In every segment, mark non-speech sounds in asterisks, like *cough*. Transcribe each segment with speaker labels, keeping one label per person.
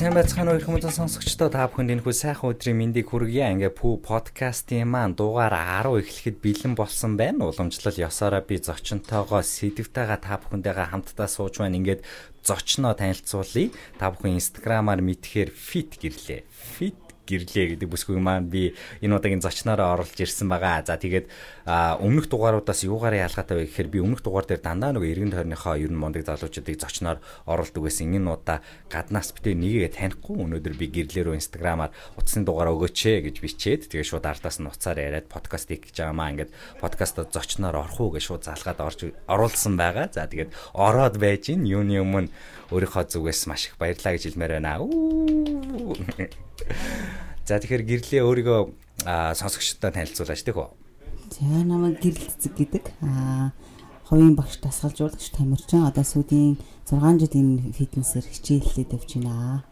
Speaker 1: Сайн байцгаана уу хүмүүс сонсогчдоо та бүхэнд энэ хүү сайхан өдрийн мэндийг хүргье. Ингээ пүү подкастын маань дугаар 10 эхлэхэд бэлэн болсон байна. Уламжлал ёсоороо би зочинтойгоо сэдвтэйгээ та бүхэндээ хамтдаа сууж байна. Ингээд зочноо танилцуулъя. Та бүхэн инстаграмаар мэдхээр fit гэрлээ. Fit гэрлээ гэдэг бүсгүй маань би энэ удаагийн зочнороо оруулж ирсэн байгаа. За тэгээд өмнөх дугааруудаас юугаар ялгаатай вэ гэхээр би өмнөх дугаар дээр дандаа нөгөө эргэн тойрныхоо ер нь мундаг залуучуудыг зочноор оруулдаг байсан. Энэ удаа гаднаас битээ нэгээ танихгүй өнөөдөр би гэрлээрөө инстаграмаар утасны дугаараа өгөөч гэж бичээд тэгээд шууд ардаас нь уцаар яриад подкаст хийж байгаа маа. Ингээд подкастод зочноор орох уу гэж шууд залгаад орж оруулсан байгаа. За тэгээд ороод байж ин юуны өмнө өөрийнхөө зүгээс маш их баярлалаа гэж хэлмээр байна. За тэгэхээр гэрлээ өөрийгөө сонсогчдод танилцуулаач тийм үү?
Speaker 2: За намайг гэрэл цэцэг гэдэг. Аа хувийн багш дасгалжуулагч Тамирчин одоо сүүлийн 6 жил энэ фитнесээр хичээллээд явж байна.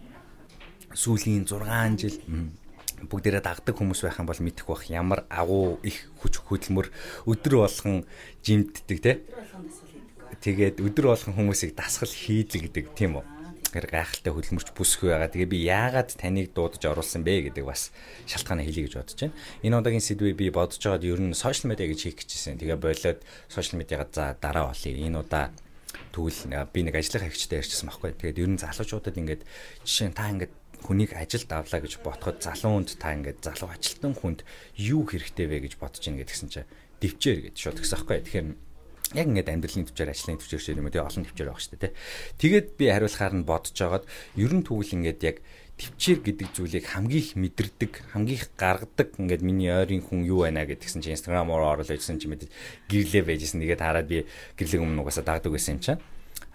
Speaker 1: Сүүлийн 6 жил бүгдээрээ дагдаг хүмүүс байх юм бол мэдэх бах ямар агуу их хүч хөдөлмөр өдөр болгон жимддэг те. Тэгээд өдөр болгон хүмүүсийг дасгал хийлгдэг тийм үү? гэр гайхалтай хөдөлмөрч бүсгүй байгаа. Тэгээ би яагаад таныг дуудаж оруулсан бэ гэдэг бас шалтгаанаа хэлье гэж бодож байна. Энэ удаагийн сэдвээ би бодож байгаад ер нь сошиал медиа гэж хийх гэжсэн. Тэгээ болоод сошиал медиагаа за дараа болъё. Энэ удаа тэгвэл би нэг ажлынхаа хэгчтэй ярьчихсан байхгүй. Тэгээд ер нь залуучуудад ингээд жишээ нь та ингээд хүнийг ажилд авлаа гэж ботход залуу хүнд та ингээд залуу ажилтан хүнд юу хэрэгтэй вэ гэж бодож ийн гэдгсэн чинь дэвчээр гэж шууд гисэн байхгүй. Тэгэхээр яг ингээд амьдралын төвчээр ажлын төвчээр шиг юм уу тий олон төвчээр байгаа шүү дээ тий. Тэгээд би хариулахаар нь бодож жагаад ерөн тэгвэл ингээд яг төвчээр гэдэг зүйлийг хамгийн их мэдэрдэг, хамгийн их гаргадаг ингээд миний ойрын хүн юу байна гэдгсэн чинь Instagram руу оруулж байсан чинь мэдээ гэрлээ байжсэн. Тэгээд хараад би гэрлэг өмнө угаасаа дагдаг байсан юм чинь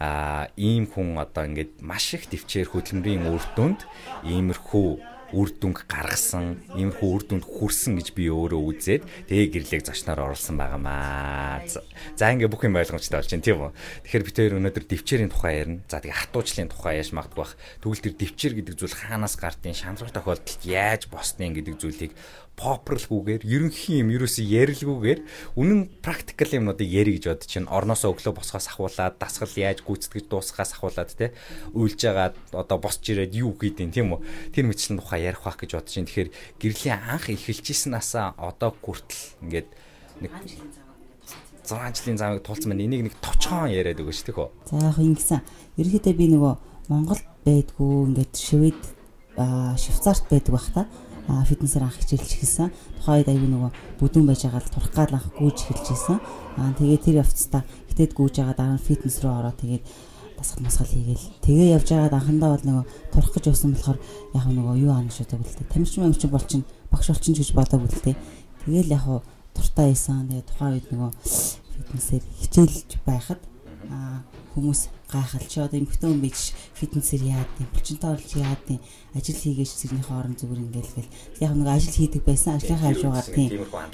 Speaker 1: а ийм хүн одоо ингээд маш их төвчээр хөдөлмөрийн үр дүнд иймэрхүү үр дүнг гаргасан, иймэрхүү үр дүнд хүрсэн гэж би өөрөө үзээд тэгээ гэрлийг зочноор оруулсан байгаамаа. За ингээ бүх юм ойлгомжтой болж байна тийм үү. Тэгэхээр бид хоёр өнөөдөр дэвчээрийн тухай ярина. За тэгээ хатуучлалын тухай яаж магадгүй бах. Тэгвэл тэр дэвчээр гэдэг зүйл хаанаас гардыг, шандрах тохиолдолд яаж босныг гэдэг зүйлийг попрлгүйгээр ерөнхий юм ерөөсөө ярилгүйгээр үнэн практикал юмнуудыг яри гэж бодож чинь орноосоо өглөө босгоос ахуулаад дасгал яаж гүйцэтгэж дуусгаас ахуулаад те уйлж байгаа одоо босч ирээд юу хийдин тийм үү? Тэр мэтчлийн тухай ярих байх гэж бодож чинь тэгэхээр гэрлийн анх эхэлжсэнасаа одоо хүртэл ингээд нэг 6 жилийн замыг туулсан байна. Энийг нэг товчхон яриад өгөөч тийм үү
Speaker 2: за яг ингэсэн ерөнхийдөө би нөгөө Монголд байдгүй ингээд Швед Швейцарт байдаг бах та фитнесээр анх хичээлж эхэлсэн. Тухайн үед аюу нөгөө бүдүүн байж байгаа л турах гал анх гүйж эхэлж ирсэн. Аа тэгээ тэр явцдаа хитэд гүйж байгаа дараа нь фитнес рүү ороод тэгээд дасгал масгал хийгээл тэгээ явж байгаад анхандаа бол нөгөө турах гэж явсан болохоор яг нөгөө юу аана шүү дээ. Тамирчин мэмчин бол чин багш болчин гэж бодоагүй л дээ. Тэгээл яг туртаа ийсэн. Тэгээ тухайн үед нөгөө фитнесээр хичээлж байхад аа хүмүүс гайхал чи одоо эмхтэн хүн бич фитнесээр яад юм булчинтай болж яад юм ажил хийгээч зэрний хоорон зүгээр ингээл гэл яг нэг ажил хийдэг байсан ажлынхаа хажуугаар тийм.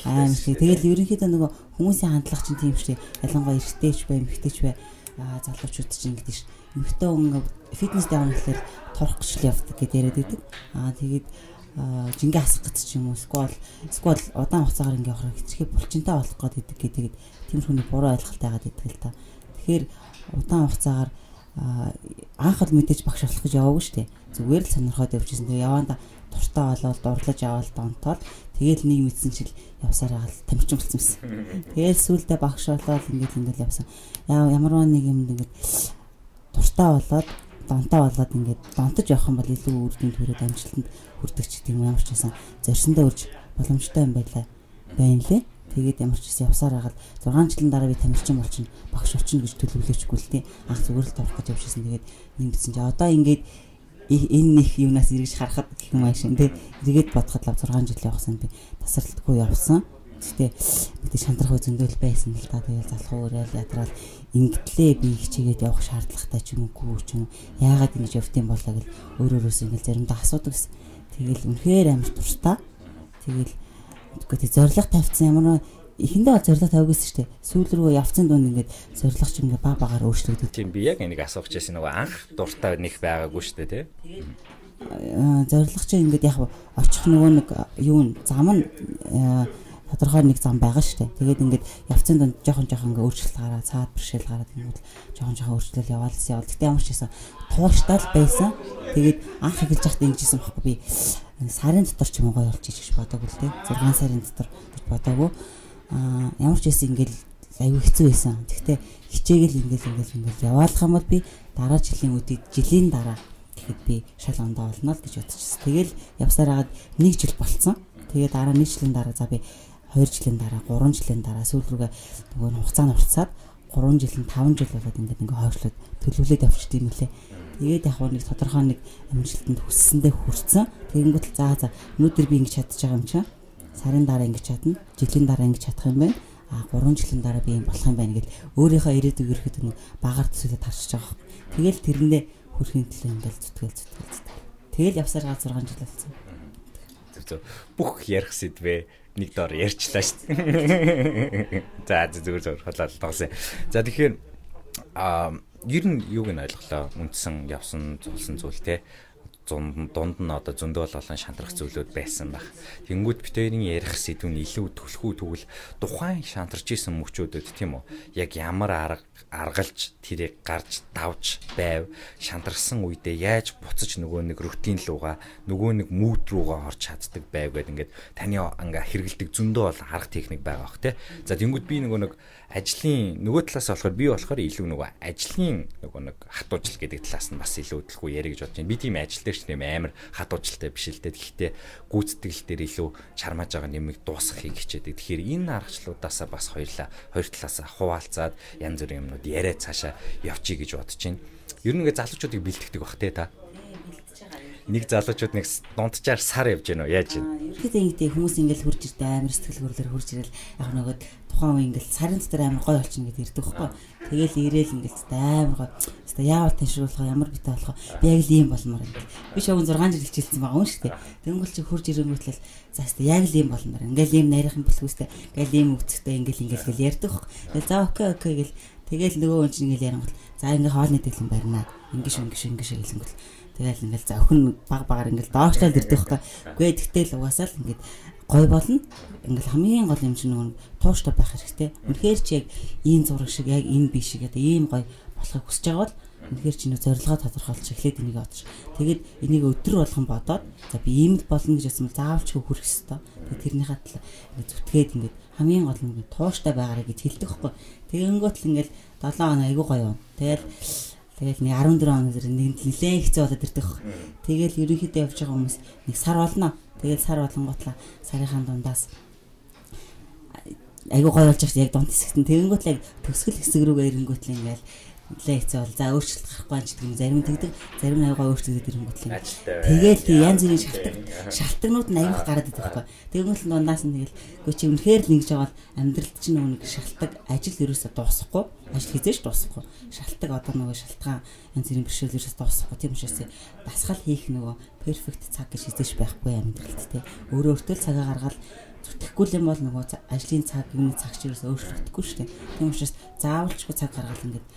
Speaker 2: Аим шиг тэгэл ерөнхийдөө нөгөө хүмүүсийн хандлага чинь тийм шүү ялангуяа эрэгтэйч бай эмхтэйч бай. Залуучууд чинь ингэдэж эмхтэн хүн фитнес дэвнэ гэхэлэр торох гэж л явдаг гэдээ яриад байдаг. Аа тэгээд жингээ асах гэж ч юм уу сквал сквал удаан хугацаагаар ингээ явахаар хэцгээ булчинтай болох гэдэг гэдэг. Тийм хүний буруу ойлголт байгаад идэг л та. Тэгэхээр удаан хугацаагаар анх л мэдээж багш болох гэж яваагүй шүү дээ. Зүгээр л сонирхоод явжсэн. Тэгээ яванда дуртай болоод дурлаж аваад донтоод тэгээл нэг мэдсэн чил явсаар байгаа л тамирчин болсон юмсан. *laughs* Тэгээл сүулдэ багш болоод ингээд ингээд явсан. Ямарваа нэг юм ингээд дуртай болоод донтоо болоод ингээд донтож явах юм бол илүү үр дүнд хүрээд амжилтанд хүрдэг ч гэдэг юм ямар ч байсан зорьсондоо үрж боломжтой юм байлаа. Байна лээ. Тэгээд ямар ч гэсэн явсаар хагаад 6 жилийн дараа би тамирчин болчихно багш болчихно гэж төлөвлөжгүй л тийм анх зүгээр л дурах гэж явжсэн. Тэгээд ингэсэн чи одоо ингээд энэ нэг юунаас эргэж харахад гэх юм аашин тий эргээд бодоход л 6 жил явсан би тасралтгүй явсан. Гэтэ мэдээ шантрах үе зөндөл байсан л та тэгээд залхуу уурал ядраал ингэтлээ би хичээгээд явах шаардлагатай ч юм уу ч юм яагаад ингэж явтын болоо гэл өөр өөрөөс ингэ заримдаа асуудаг гэсэн. Тэгэл үнэхээр амар туртаа. Тэгэл Тэгэхгүй тий зориг тавьсан ямар эхэндээ бол зориг тавьгүйсэн шүү дээ. Сүүл рүү явцсан дунд ингээд зориг ч ингээд баг багаар өөрчлөгдөв.
Speaker 1: Тийм би яг энийг асуух гэсэн нөгөө анх дуртай нэг байгаагүй шүү дээ тий.
Speaker 2: Зориг чинь ингээд яг очих нөгөө нэг юу зам нь тодорхой нэг зам байгаа шүү дээ. Тэгээд ингээд явцын донд жоохон жоохон ингээд өөрчлөлт гараад цаад бэршээл гараад ингээд жоохон жоохон өөрчлөлт яваалсан явал. Гэтэ ямар ч байсан тууштай л байсан. Тэгээд анх эхэлж байхдаа ингэжсэн байхгүй би сарын дотор ч юм уу гоё болж иж гэж бодоагүй л дээ. 6 сарын дотор гэж бодоагүй. Аа ямар ч байсан ингээд аюу хэцүү байсан. Гэхдээ хичээгэл ингээд ингээд ингээд яваалах юм бол би дараа жилийн үдийг жилийн дараа гэхэд би шал ондоо олно л гэж бодчихсон. Тэгэл явсаар хагаад нэг жил болцсон. Тэгээд дараа нэг жилийн дараа за би 2 жилийн дараа 3 жилийн дараа сүүл рүүгээ нөгөө хугацаа нь уртсаад 3 жил нь 5 жил болоод ингээд ингээ хойшлоод төлөвлөлөөд явчихд юм лээ. Тэгээд яг нэг тодорхой нэг амжилтанд хүссэндээ хүрсэн. Тэгэнгүүт л за за өнөөдөр би ингэж чадчих байгаа юм чинь сарын дараа ингэж чадна, жилийн дараа ингэж чадах юм байна. А 3 жилийн дараа би юм болох юм байна гэж өөрийнхөө ирээдүйг ерөөхдөө нэг багаар төсөөлөд харчиж байгаа. Тэгэл тэрэндээ хүрхийн төлөө ингээл зүтгэл зүтгэл зүтгэл. Тэгэл явсаар га 6 жил болсон.
Speaker 1: Бүх ярих сэдвээ нэг доор ярьчлаа шүү. За зүгээр зүгээр хотлол тоглосон. За тэгэхээр а ер нь юуг нь ойлголоо үндсэн явсан зулсан зүйл те дунд дунд нь одоо зөндөө болон шантрах зүйлүүд байсан баг. Тэнгүүд битэрийн ярих сэдв нь илүү төлхөө тэгвэл тухайн шантарч исэн мөчүүдэд тийм үү? Яг ямар арга аргалж тэрийг гарч давж байв шантарсан үедээ яаж буцаж нөгөө нэг рутин лугаа нөгөө нэг мүүд руугаа орж чаддаг байв гэдэг ингээд таны ингээ хэрэгэлдэг зөндөө бол арга техник байгаа бох те. За тэнгүүд би нөгөө нэг ажлын нөгөө талаас болохоор би болохоор илүү нөгөө ажлын нөгөө нэг хатуужил гэдэг талаас нь бас илүү төлхөө ярих гэж бодож байна. Би тийм ажил дээр ч нэм амар хатуужилтай биш л дээ. Гэхдээ гүйцэтгэл дээр илүү чармааж байгаа нэмийг дуусгахыг хичээдэг. Тэгэхээр энэ аргачлалуудаасаа бас хоёрлаа хоёр талаасаа хуваалцаад янз бүрийн юмнууд яриад цаашаа явчих гэж бодож байна. Ер нь ингээ залуучуудыг бэлтгэдэг бах те та нэг залуучууд нэг дунджаар сар явж гэнэ үү? Яаж
Speaker 2: гэнэ? Ерөөдөө ингэдэй хүмүүс ингээл хурж ирдэ амар сэтгэл хөдлөлөөр хурж ирэл. Яг нөгөө тухайн үе ингээл сарын дотор амар гой болчихно гэдэг ирдэг байхгүй тэгэл ирээл ингээл амар гой хэвээ яавал ташруулах ямар битээ болох би яг л ийм болмоор юм би шоуг 6 жил хичээлсэн байгаа юм шүү дээ. Тэнгүүл чи хурж ирэнгүүтэл за хэвээ яг л ийм болмоор ингээл ийм нарийнх юм болхүүстэй ингээл ийм өвцөгтэй ингээл ингээл гэл ярьдаг байхгүй за окей окей гэл. Тэгэл нөгөө хүн чинь ингээл ярангуул за ингээ хоолны дэглэн барина ингэш ингэш ингэш гэлэнгүүл Тэгэл ингээл за өхөн баг багаар ингээл доогшлол ирдэг байхгүй. Үгүй тэгтэл угаасаа л ингээд гой болно. Ингээл хамгийн гол юм чинь нөгөө тууштай байх хэрэгтэй. Үнэхээр чи яг ийм зураг шиг яг энэ биш одоо ийм гой болохыг хүсэж байгаа бол үнэхээр чи нөө зорилгоо тодорхойлж эхлээд энийг одож. Тэгээд энийг өдөр болгон бодоод за би ийм л болно гэж асуумал заавалч хүрэх ёстой. Тэгээд тэрнийхээ талаа ингээд зүтгээд ингээд хамгийн гол нь тууштай байгаарэ гэж хэлдэг байхгүй. Тэгэнгүүт л ингээд 7 хоног айгуу гоё. Тэгэл Тэгэл нэг 14 хоног зэрэг нэг нилээн хэцүү болоод ирдэг. Тэгэл ерөнхийдөө явж байгаа хүмүүс нэг сар болно. Тэгэл сар болонготлаа сарынхаа дундаас айгуу гоё болж байгаа яг дунд хэсэгт нь тэгэнгүүт л яг төгсгөл хэсэг рүүгээ ирэнгүүт л ингээл нэлээ хэцүү бол за өөрчлөлт гарахгүй ч гэдэг юм зарим тэгдэг зарим аягаа өөрчлөгдөд ирэнгүүт л тэгэл тий янз бүрийн шалтгаан шалтгаанууд нь аяах гараад идэх байхгүй. Тэгвэл дундаас нь тэгэл гоо чи үнэхээр л ингэж байгаа амьдралд чинь нэг шалтгаан ажил ерөөсөө дуусахгүй ажил хизээш дуусахгүй. Шалтгаан одоо нөгөө шалтгаан янз бүрийн бэрхшээл ерөөсөө дуусахгүй. Тийм учраас дасгал хийх нөгөө перфект цаг гэж хизээш байхгүй амьдралд тий. Өөрөө өөртөө цагаа гаргаад зүтгэхгүй юм бол нөгөө ажлын цаг юмны цаг чирээс өөрчлөгдөхгүй шүү дээ. Тийм учраас заавалчгүй цаг гаргаад ингээд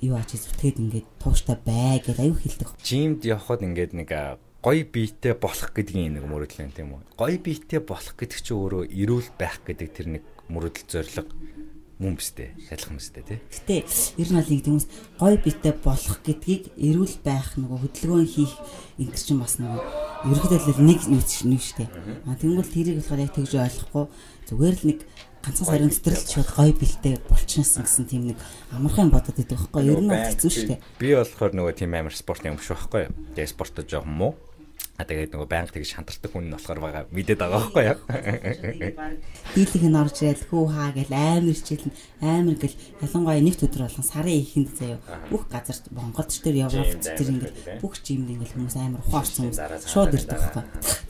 Speaker 2: юу аач зүтгээд ингээд тууштай бай гэж аюу хэлдэг.
Speaker 1: Жимд явхад ингээд нэг гоё биетэй болох гэдгийн нэг мөрөдөл юм тийм үү? Гоё биетэй болох гэдэг чинь өөрөө эрүүл байх гэдэг тэр нэг мөрөдөл зориг мөн бистэй адилхан бистэй тий.
Speaker 2: Гэтэ ер нь бол нэг хүмүүс гой биетэй болох гэдгийг эрүүл байх нөгөө хөдөлгөөн хийх энэ чинь бас нөгөө ерөнхийдөө нэг нэг дээ. А тэгвэл тэрийг болохоор яг тэгж ойлгохгүй зүгээр л нэг ганцхан сарын дотор л шууд гоё бэлтэй болчихсон гэсэн тийм нэг амархан бодод идэг байхгүй ер нь хэцүү шүү дээ.
Speaker 1: Би болохоор нөгөө тийм амар спортын шүү байхгүй. Тэгээ спортод жоох муу А тэгээд нөгөө байнга тэгж шантардаг хүн нь болохоор байгаа мэдээд байгаа байхгүй яа. *laughs*
Speaker 2: Дийлэг нь орж ирэл хүү хаа гэл амар хичээл амар гэл ялангуяа нэгт өдөр болгон сарын ихэнд заяа бүх газар Монголд ч тэр Европ тэр ингээд бүх жимд ингээд хүмүүс амар ухаарсан хүмүүс шууд ирдэг байхгүй.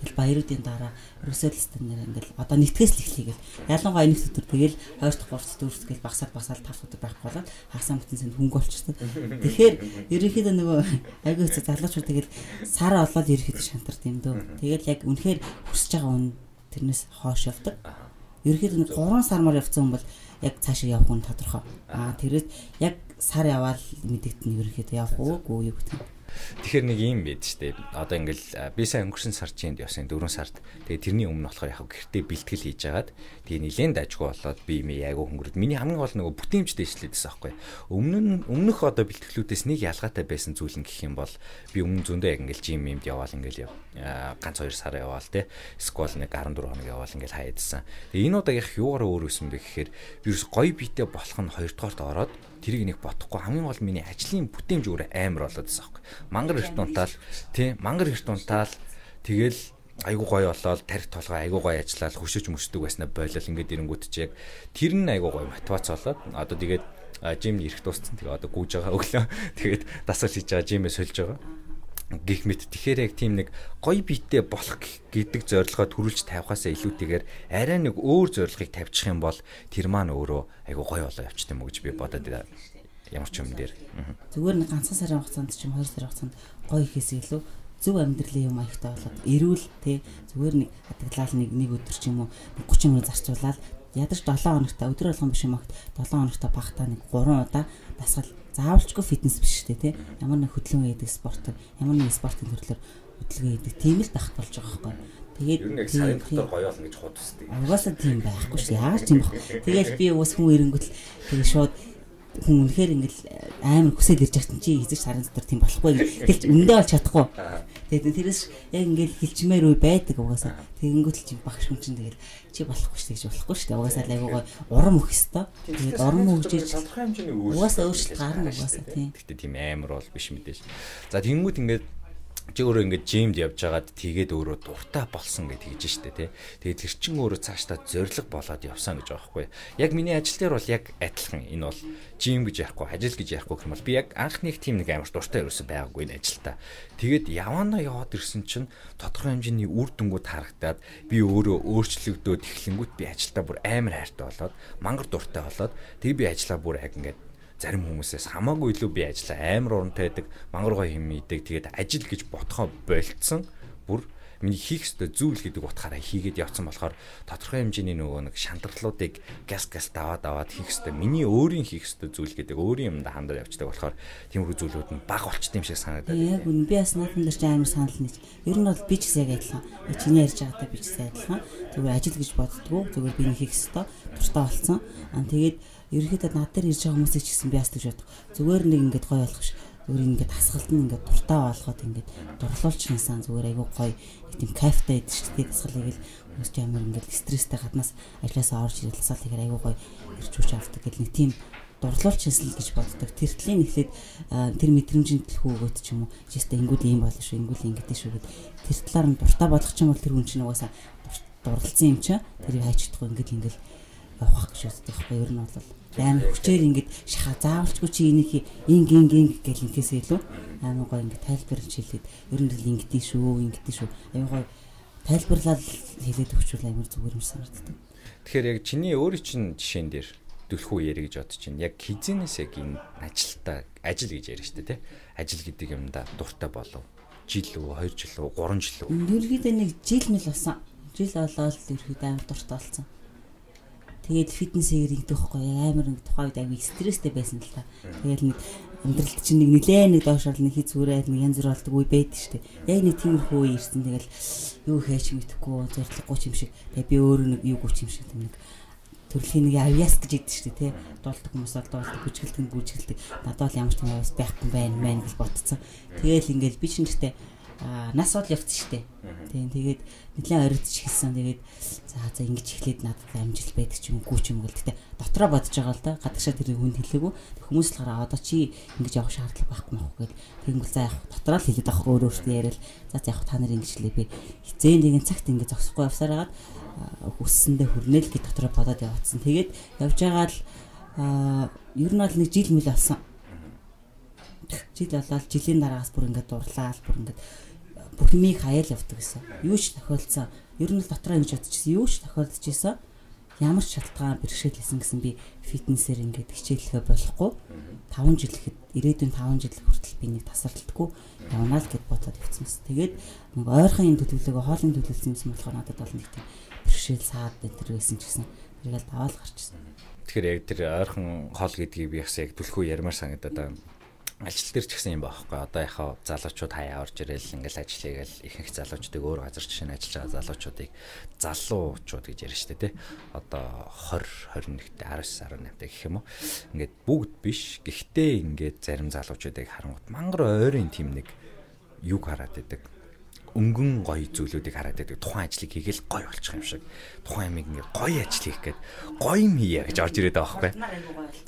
Speaker 2: Тэгэл баяруудын дараа Русэлстэн нэр ингээл одоо нэгтгэс л эхлэе гэл. Ялангуяа нэг өдөр тэгэл 2 дахь 3 дахь дөрөв гэл багсаад багсаад 5 өдөр байхгүй болоод хагасаа бүтэн санд хөнгө болчихсон. Тэгэхээр ерөнхийдөө нөгөө айгүй хэцүү залуучууд тэгэл сар олоод ерөнхийдөө шантард юм дөө. Тэгэл яг үнэхээр хүсэж байгаа үн тэрнээс хоош явдаг. Ерөнхийдөө 3 сар мар явцсан хүн бол яг цаашаа явах нь тодорхой. Аа тэрээс яг сар яваал мэдэгдэн ерөнхийдөө явах уугүй юу гэх юм.
Speaker 1: Тэгэхээр нэг юм байд штэ. Одоо ингээл би сайн өнгөрсөн сар чинд явсан 4 сард. Тэгээ тэрний өмнө болохоор яг гэртээ бэлтгэл хийж агаад тэгээ нилээн дажгүй болоод би ми айгу хөнгөрөд. Миний хамгийн гол нөгөө бүтээмжтэй ижлээдсэн аахгүй. Өмнө нь өмнөх одоо бэлтгэлүүдээс нэг ялгаатай байсан зүйл нь гэх юм бол би өмнө зөндөө яг ингээл жим юмд яваал ингээл яв. ганц 2 сар яваал те. Сквал нэг 14 хоног яваал ингээл хаяадсан. Тэгээ энэ удаагийнх юугаар өөр өсөн бэ гэхээр вирус гоё биетэй болох нь хоёрдугаарт ороод тэрийг нэг бодохгүй хамгийн гол миний ажлын бүтээмж өөр амар болоод аахгүй. Мангар эрт унтаал тий мангар эрт унтаал тэгэл айгу гоё болоод тарих толгой айгу гоё ажиллаад хөшөөж мөсдөг байснаа бойлол ингээд ирэнгүүт чи яг тэр нь айгу гоё мотивац болоод одоо тэгээд жим ирэх дууссан. Тэгээ одоо гүүж байгаа өглөө. *laughs* Тэгээд дасгал хийж байгаа жимээ сольж байгаа гих мэт тэгэхээр яг тийм нэг гоё биетэй болох гэдэг зорилгоо төрүүлж тавихаасаа илүүтэйгээр арай нэг өөр зорилгыг тавьчих юм бол тэр маань өөрөө айгу гоё болоо явчих юм уу гэж би бодоод ямар ч юм дээр
Speaker 2: зүгээр нэг ганцхан сарын хугацаанд ч юм хоёр сарын хугацаанд гоё ихээс илүү зөв амьдралын юм аягтай болоод эрүүл тий зүгээр нэг хадгалал нэг нэг өдөр ч юм уу 30 минут зарцуулаад ядаж 7 хоногт өдөр болгон биш юм агт 7 хоногт багтаа нэг 3 удаа дасгал заавалчгүй фитнес биш үү те ямар нэг хөдөлгөөн хийдэг спорт ямар нэг спортын төрлөөр хөдөлгөөн хийдэг тийм л тахт болж байгаа байхгүй
Speaker 1: Тэгээд ер нь яг сарын дотор гоё болно гэж худсдаг.
Speaker 2: Угаасаа тийм байхгүй шүү. Яагаад тийм бэ? Тэгэл би ус хүн ирэнгүүт тэгээ шууд хүн үнэхээр ингээл амар хүсэл ирж байгаа чи эзэж сарын дотор тийм болохгүй гэж өндөө бол чадахгүй. Тэгээд тэрээс яг ингээл хилчмээр үе байдаг угаасаа. Тэгэнгүүт л чи багш хүн чинь тэгэл чи болохгүй шүү гэж болохгүй шүү. Угаасаа л айгуугаа урам өгөх ёстой. Тэгээд урам
Speaker 1: өөрчлөлт
Speaker 2: угаасаа өөрчлөлт гарна угаасаа тийм.
Speaker 1: Гэтэ тийм амар бол биш мэдээж. За тэгэнгүүт ингээд чи өөрөө ингээд жимд явж байгаад тэгээд өөрөө дуртай болсон гэж тэгж штэ тий. Тэгээд тэр чин өөрөө цаашдаа зориг болоод явсан гэж байгаа байхгүй. Яг миний ажил дээр бол яг адилхан энэ бол жим гэж ярихгүй ажил гэж ярихгүй юм бол би яг анхных тийм нэг амар дуртай ерөөсөй байгаагүй энэ ажилдаа. Тэгээд явандаа яваад ирсэн чинь тодорхой хэмжээний үр дүнгууд харагдаад би өөрөө өөрчлөгдөөд эхлэнгүүт би ажилдаа бүр амар хайртай болоод мангар дуртай болоод тэгээд би ажиллаа бүр яг ингээд зарим хүмүүсээс хамаагүй илүү би ажиллаа амар урамтай байдаг мангар гоё юм идэг. Тэгээд ажил гэж ботхоо болцсон. Бүр миний хийх ёстой зүйл гэдэг утгаараа хийгээд явцсан болохоор тодорхой хэмжээний нөгөө нэг шантралуудыг газ газ даваад даваад хийх ёстой. Миний өөрийн хийх ёстой зүйл гэдэг өөрийн юмда хандаад явцдаг болохоор тиймэрхүү зүйлүүд нь баг болчт юм шиг санагдаад
Speaker 2: яг үн би бас наадхан дээр ч амар санал нэг ер нь бол би ч гэсэн яг адилхан чиний ярьж байгаатай би ч гэсэн адилхан. Зүгээр ажил гэж боддгоо. Зүгээр би хийх ёстой. Туртаа болцсон аа тэгээд ерөөхдөө над дээр ирж байгаа хүмүүсийг ч гэсэн би гэж бодох. Зүгээр нэг ингэж гоё болох ш. Зүгээр ингэж хасгалт нь ингэж дуртай болгоод ингэж дурлуулчихсан зүгээр айгүй гоё тийм кайфтай байдаг шүү дээ. Дасгалыг л хүмүүс ч амар ингэж стресстэй гаднаас ажилласаа орж ирэлсаал тэгэхээр айгүй гоё ирж хүч авдаг гэл нэг тийм дурлуулчихсан л гэж боддог. Тэртлийн эхлээд тэр мэдрэмжийн төлхөө өгөөд ч юм уу. Жишээ ингүүл ийм болно шүү, ингүүл ингэдэж шүү гэд тэр талаар нь дуртай болох ч юм бол тэр хүн чинь угаасаа дурлалцсан юм чаа. Тэрийг хайчдахгүй ингэж ингээл явах гэж үздэг байхгүй ер нь бол амар хүчээр ингэж шаха заавалчгүй чи энийг инг инг инг гэл инкээс илүү амар гоо ингэ тайлбарлаж хэлээд ер нь л ингэдэж шүү ингэдэж шүү. Аюу гоо тайлбарлаад хэлээд өгчүүл амар зүгээр юм санагддаг.
Speaker 1: Тэгэхээр яг чиний өөрийн чинь жишээн дээр дүлхүү ярэ гэж бодож чинь яг хизэнээс яг энэ ажилтаа ажил гэж яриа штэ тий ажил гэдэг юмда дуртай болов. Жил үү 2 жил үү 3 жил үү?
Speaker 2: Ерөөдөө нэг жил мэл болсон. Жил болоод ерөөдөө амар дуртай болсон Тэгээд фитнесээр ингэдэг байхгүй амар нэг тухайн үед аягүй стресстэй байсан л та. Тэгээд нэг амьдралд чинь нэг нилээн нэг доошрол нэг хий зүрээд нэг янз бүр болдог үе байдаг дээ. Яг нэг тиймэрхүү үе ирсэн тэгэл юу хийж мэдэхгүй зориггүй юм шиг. Тэгээд би өөрөө нэг юу гүч юм шиг нэг төрөлхийн нэг авьяас гэж идэв шүү дээ тий. Дуулдаг хүмүүс бол дуулдаг, бүжгэлдэг, бүжгэлдэг. Надад бол ямар ч юм авьяас байхгүй байх байна гэж бодцсон. Тэгээл ингээл би нэгтэй нас бол шүү дээ. Тийм тэгээд нэлээд оригдч эхэлсэн. Тэгээд за за ингэж эхлээд надад амжилт байдаг ч юм уу ч юм уу гэхдээ дотроо бодож байгаа л да. Гадагшаа тэр хүнд хэлээгүй. Хүмүүс л гараа одоо чи ингэж явах шаардлага байхгүй мөн гэд тэгэнгүүт за явах дотроо л хэлээд авах өөр өөртөө яриад за за явах та нар ингэж хэлээ би хизээ нэгэн цагт ингэж зогсохгүй явсаар хагаад хүссэндээ хүрнээл гэж дотроо бодоод явцсан. Тэгээд явж байгаа л ер нь бол нэг жил мэл болсон. Жил болоод жилийн дараагаас бүр ингээд дурлаа бүр ингээд бүх юмыг хаяал явдаг гэсэн. Юу ч тохиолдсон. Ер нь л дотроо ингэж бодчихсон. Юу ч тохиолдчихсан. Ямар ч шалтгаан бэрхшээлсэн гэсэн би фитнесээр ингээд хичээлэхэ болохгүй. 5 жил ихэд ирээдүйн 5 жил хүртэл би нэг тасралтгүй явна л гэд бодоод явцсан. Тэгээд нэг ойрхон юм төлөвлөгөө хоолны төлөвлөсөн юм болохоор надад бол нэг тийм бэрхшээл саад энэ төр байсан ч гэсэн тэргээл даваал гарчсан.
Speaker 1: Тэгэхээр яг тэр ойрхон хоол гэдгийг би яхаа яг түлхүү ярмаар санагдаад байна ажил дээр ч гэсэн юм баахгүй. Одоо яхаа залуучууд хаяа орж ирэл ингээл ажил хийгээл ихэнх залуучдыг өөр газар жишээ нь ажиллаж байгаа залуучуудыг залуучууд гэж ярьж штэ тий. Одоо 20 21-т 19 18-т гэх юм уу. Ингээд бүгд биш. Гэхдээ ингээд зарим залуучуудыг харангуут мангар ойрын тим нэг юг хараад идэг өнгөн гоё зүйлүүдийг хараад байдаг. Тухайн ажлыг хийгээл гоё болчих юм шиг. Тухайн амиг ингээд гоё ажил хийх гээд гоё юм хийе гэж орж ирээд байгаа байхгүй.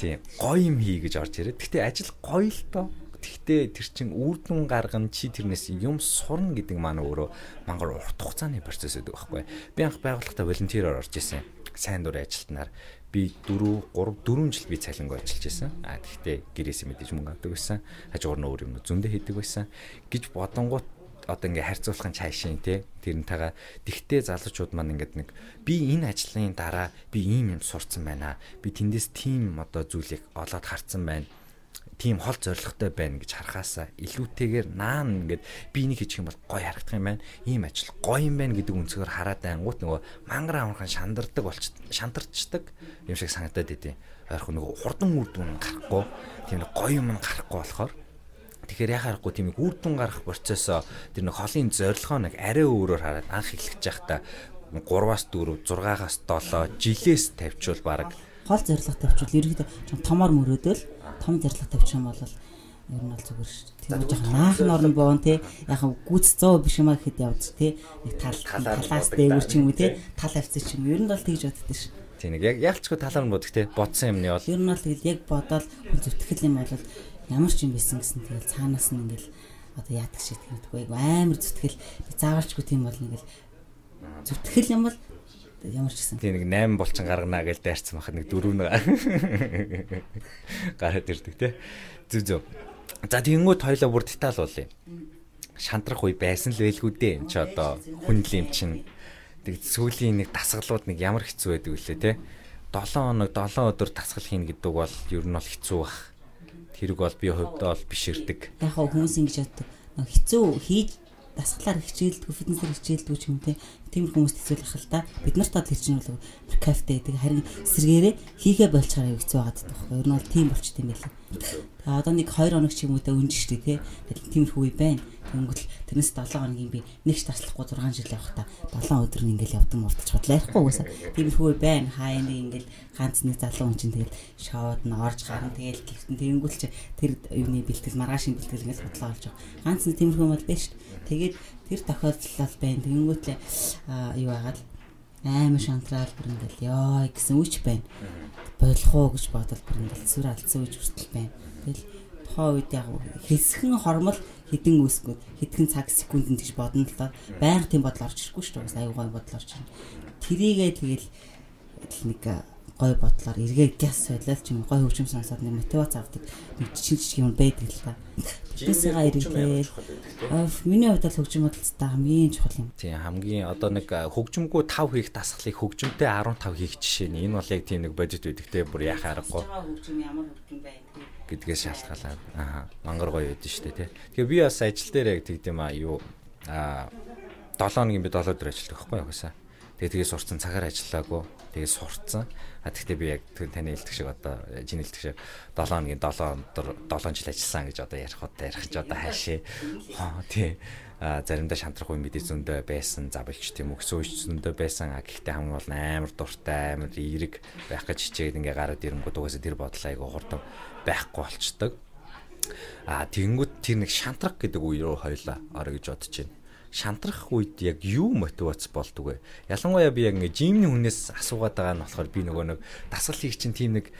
Speaker 1: Тийм. Гоё юм хий гэж орж ирээд. Гэтэ ажил гоё л доо. Тэгтээ тэр чин үрдэн гаргана чи тэрнээс юм сурна гэдэг маань өөрөө мангар урт хугацааны процесс гэдэг байхгүй. Би анх байгууллагата волонтероор орж исэн. Сайн дурын ажилтнаар би 4 3 4 жил би цалингүй ажиллаж байсан. А тэгтээ гэрээсээ мэдээж мөнгө авдаг байсан. Хажуугаар нь өөр юм зөндөө хийдэг байсан. гэж бодонгууд одоо ингээ харьцуулахын цаашийн тий тэрнтэйгээ тэгтээ залуучууд маань ингээд нэг би энэ ажлын дараа би ийм юм сурцсан байна. Би тэндээс тийм одоо зүйлийг олоод харцсан байна тийм хол зоригтой байна гэж харахаасаа илүүтэйгээр наан ингээд би энийг хийчих юм бол гоё харагдах юм байна. Ийм ажил гоё юм байна гэдэг өнцгөр хараад ангууд нөгөө мангар амархан шандардаг болч шантарчдаг юм шиг санагдаад идэв. Ойрхон нөгөө хурдан үр дүн гарахгүй тийм гоё юм гарахгүй болохоор Тэгэхээр яхаарахгүй тийм үр дүн гарах процессо тэр нэг холын зорилгоо нэг арай өөрөөр хараад анх эхлэж байхдаа 3-аас 4, 6-аас 7 жилээс тавьчвал баг
Speaker 2: хол зорилго тавьчвал ерөөдөө томор мөрөөдөл том зорилго тавьчих юм бол ер нь бол зүгээр шүү дээ. Тийм жоохон наах норн боон те яг гүц 100 биш юм а гэхэд явж те нэг тал талаас дээгүүр ч юм уу те тал авцсан ч юм ер нь бол тэгж боддоо шүү.
Speaker 1: Тийм нэг яг ялцгүй талаар нь бодох те бодсон юмны бол
Speaker 2: ер нь бол тэгэл яг бодоод зүтгэл юм бол ямар ч юм байсан гэсэн тэгэл цаанаас нь ингээл одоо яадаг шиг тэгдэггүй амар зүтгэл. Би заавалчгүй тийм бол ингээл зүтгэл юм бол ямар ч гэсэн.
Speaker 1: Тийм нэг 8 булчин гаргана гэж дайрцсан байхад нэг дөрөв нэг *laughs* гараад ирдэг те зүг зүг. За тэгэнгүүт хоёлоо бүр деталь уулъя шантрах үе байсан л байлгүй дээ. Энэ ч одоо хүн л юм чинь тэг сүүлийн нэг дасгалууд нэг ямар хэцүү байдаг вүлээ те 7 хоног 7 өдөр дасгал хийнэ гэдэг бол ер нь бол хэцүү бах тэрэг бол би хувьдаа бол биширдэг.
Speaker 2: Яг хүмүүс ингэж боддог. Хэцүү хийж дасгалаар хичээлдэггүй фитнесээр хичээлдэггүй ч юм те тиймэр хүмүүст хэцүүлэх л да бид нарт бол тэр чинь бол кафе гэдэг харин сэргээрээ хийхэ болчаараа хэцүү байгаад байдаг байхгүй ер нь бол тийм болчт юм байл. Тэгээ одоо нэг 2 хоног ч юм уу та өнж штэ те тиймэрхүү үе байна. Тэнгүүл тэрнээс 7 хоногийн би нэгч таслахгүй 6 жил явах та 7 өдөр нь ингээл явдаг мовдож бодлоо ярихгүй угаасаа тиймэрхүү байна. Хаа нэг ингээл ганц нэг залуу хүн чинь тэгэл шоуд нь орж гарна тэгэл гихтэн тэнгүүл чи тэр юуны бэлтгэл маргаашийн бэлтгэл ингээл бодлоо олж байгаа. Ганц нэг тиймэрхүү юм бол байна штэ. Тэгээд тэр тохиолдол байна. Тэнгүүтлээ юу байгаад амар шантрал бүр ингээл ёо гэсэн үуч байна. Болох уу гэж бодол бүр ингээл сүр алдсан үуч хүртэл байна. Тэгэл тухайн үед яг хэсхэн хормол хідэн үсгүүд хэдхэн цаг секундэд гэж бодно л доо байнга тийм бодол орж ирэхгүй шүү дээ. Аюу гой бодол орж ирнэ. Тэрийгээ тэгэл нэг гой бодлоор эргээ гяс солиол ч юм гой хөгжим сонсоод нэг мотивац авдаг нэг жижиг жижиг юм байдаг л та. Тэсээгаа эргэлээ. Миний хувьд л хөгжим бодлолтой хамгийн чухал юм.
Speaker 1: Тийм хамгийн одоо нэг хөгжимгүй 5 хийх дасгалыг хөгжимтэй 15 хийх жишээ нь энэ бол яг тийм нэг бодит байдаг те бүр яхаа аргагүй.
Speaker 2: Хөгжим ямар хөгжим байна
Speaker 1: гэдгээс шалтгаалаад аа мангар гоё байдсан шүү дээ тий. Тэгэхээр би бас ажил дээр яг тэгдэм аа юу аа 7 хоногийн би 7 өдөр ажилладаг байхгүй яхасаа. Тэгээ тэгээ сурцсан цагаар ажиллаагүй. Тэгээ сурцсан. А тэгтээ би яг таны хэлдэг шиг одоо жин хэлдэг шиг 7 хоногийн 7 өдөр 7 жил ажилласан гэж одоо ярих удаа ярих ч одоо хаашаа. Аа тий. А заримдаа шантрах үе мэдээ зөндөө байсан забилч тийм өгсөн үеч зөндөө байсан. А гэхдээ хамгийн бол амар дуртай, амар эерэг байх гэж хичээгээд ингээ гараад ирэнгүүт угаасаа тэр бодол айгу хурдан байхгүй болчдөг. А тэгэнгүүт тэр нэг шантрах гэдэг үе рүү хоёлаа орё гэж бодож байна шантрах үед яг юу мотивац болдгоо? Ялангуяа би яг ингээ жимний хүнээс асуугаад байгаа нь болохоор би нөгөө нэг дасгал хийх чинь тийм нэг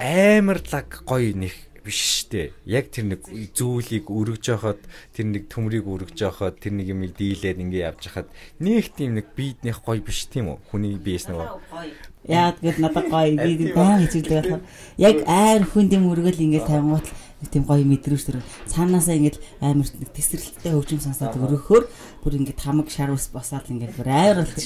Speaker 1: амар лаг гоё нэг биш штэ. Яг тэр нэг зүйлийг өргөж яхад тэр нэг төмрийг өргөж яхад тэр нэг юм дийлээд ингээ явж хахад нэг тийм нэг биеднийх гоё биш тийм үү? Хүний биес нөгөө
Speaker 2: Яагаад гэвэл надад гоё би баян хичээлдэг болохоор яг айн хүн дэм өргөл ингээд тавингуут тийм гоё мэдрэмж төр цаанаасаа ингээд амар нэг тесрэлттэй хөгжим сонсоод өрөхөөр бүр ингээд хамаг шар ус босоод ингээд бүр айр болж